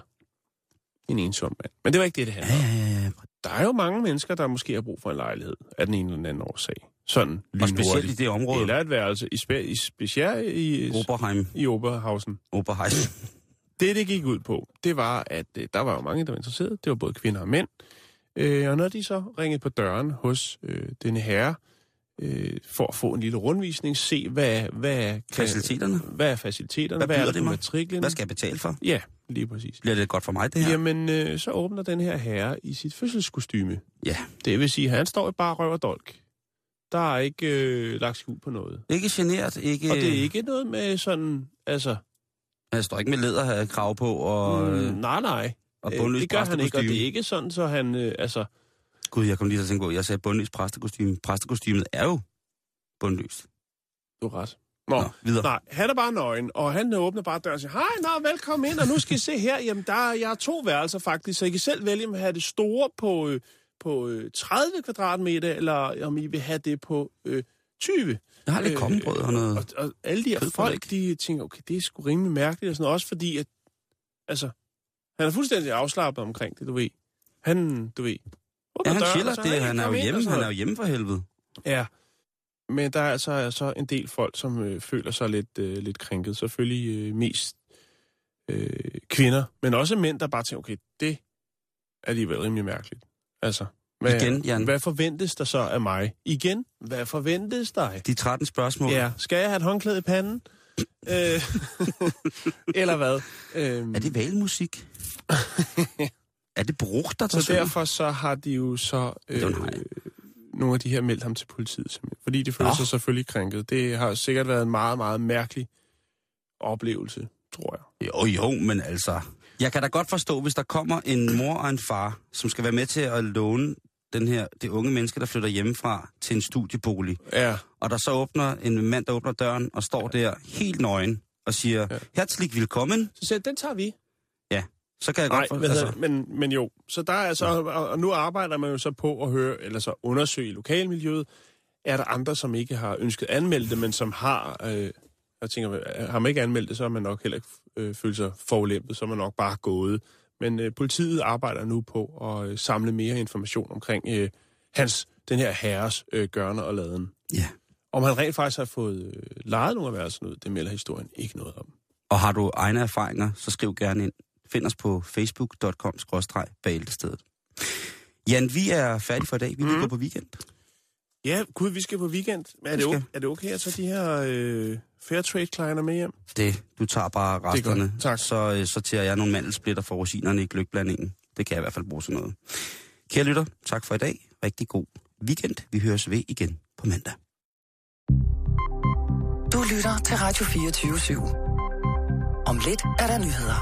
en ensom mand. Men det var ikke det, det handler om. Ja, ja, ja. Der er jo mange mennesker, der måske har brug for en lejlighed af den ene eller den anden årsag. Sådan Og specielt i det område. Eller et værelse, i, spe, i specielt i, Oberheim. i Oberhausen. Oberheim. Det, det gik ud på, det var, at øh, der var jo mange, der var interesseret. Det var både kvinder og mænd. Øh, og når de så ringede på døren hos øh, denne herre, øh, for at få en lille rundvisning, se, hvad, hvad, kan, Faciliteterne. hvad er faciliteterne, Hvad hvad, er det matriklen. Hvad skal jeg betale for? Ja, lige præcis. Bliver det godt for mig, det her? Jamen, øh, så åbner den her herre i sit fødselskostyme. Ja. Det vil sige, at han står i bare røv og dolk. Der er ikke øh, lagt skjul på noget. Ikke generet, ikke... Og det er ikke noget med sådan, altså... Jeg står ikke med læderkrav på og, mm. nej, nej. Og Øh, bundløs det gør han ikke, og det er ikke sådan, så han, øh, altså... Gud, jeg kom lige til at tænke på, jeg sagde bundløs præstekostyme. Præstekostymet er jo bundløst. Du har ret. Nå, Nå, videre. nej, han er bare nøgen, og han åbner bare døren og siger, hej, nå, velkommen ind, og nu skal I se her, jamen, der er, jeg har to værelser faktisk, så I kan selv vælge, om I have det store på, øh, på øh, 30 kvadratmeter, eller om I vil have det på øh, 20. Jeg har lidt øh, kommenbrød og noget. Og, og alle de her folk, de tænker, okay, det er sgu rimelig mærkeligt, og sådan også fordi, at, altså, han er fuldstændig afslappet omkring det, du ved. Han, du ved, Ja, han døren, chiller. Det, "Hey, han er jo ind," og hjemme. Han er jo hjemme for helvede. Ja, men der er altså er så en del folk, som øh, føler sig lidt, øh, lidt krænket. Selvfølgelig øh, mest øh, kvinder, men også mænd, der bare tænker, okay, det er alligevel rimelig mærkeligt. Altså, hvad, Igen, Jan. hvad forventes der så af mig? Igen, hvad forventes dig? De 13 spørgsmål. Ja, skal jeg have et håndklæde i panden? Øh, [LAUGHS] eller hvad? Øh, Er det valmusik? [LAUGHS] er det brugt, der så derfor så har de jo så øh, nogle af de her meldt ham til politiet, simpelthen. fordi de føler Nå. sig selvfølgelig krænket. Det har sikkert været en meget, meget mærkelig oplevelse, tror jeg. Jo, jo, men altså... Jeg kan da godt forstå, hvis der kommer en mor og en far, som skal være med til at låne den her, det unge menneske, der flytter hjemmefra til en studiebolig, Ja, og der så åbner en mand, der åbner døren og står der helt nøgen og siger, Ja. herzlich willkommen, så selv, den tager vi. så kan jeg Nej, godt for, altså, men, men jo. Så der er altså, og, og nu arbejder man jo så på at høre, eller så undersøge i lokalmiljøet, er der andre, som ikke har ønsket at anmelde det, men som har, øh, jeg tænker, har man ikke anmeldt det, så har man nok heller ikke øh, følt sig forulæmpet, så er man nok bare gået. Men øh, politiet arbejder nu på at øh, samle mere information omkring øh, hans, den her herres øh, gørne og laden. Ja. Om han rent faktisk har fået øh, lejet nogle af værelserne ud, det melder historien ikke noget om. Og har du egne erfaringer, så skriv gerne ind. Find os på facebook.com-bæltestedet. Jan, vi er færdige for i dag. Vi vil Mhm. gå på weekend. Ja, gud, vi skal på weekend. Men er, det, okay, er det okay at tage de her øh, Fairtrade-kleiner med hjem? Det, du tager bare resterne. Tak. Så øh, sorterer jeg nogle mandelsplitter for rosinerne i gløgblandingen. Det kan jeg i hvert fald bruge til noget. Kære lytter, tak for i dag. Rigtig god weekend. Vi høres ved igen på mandag. Du lytter til Radio 24 /7. Om lidt er der nyheder.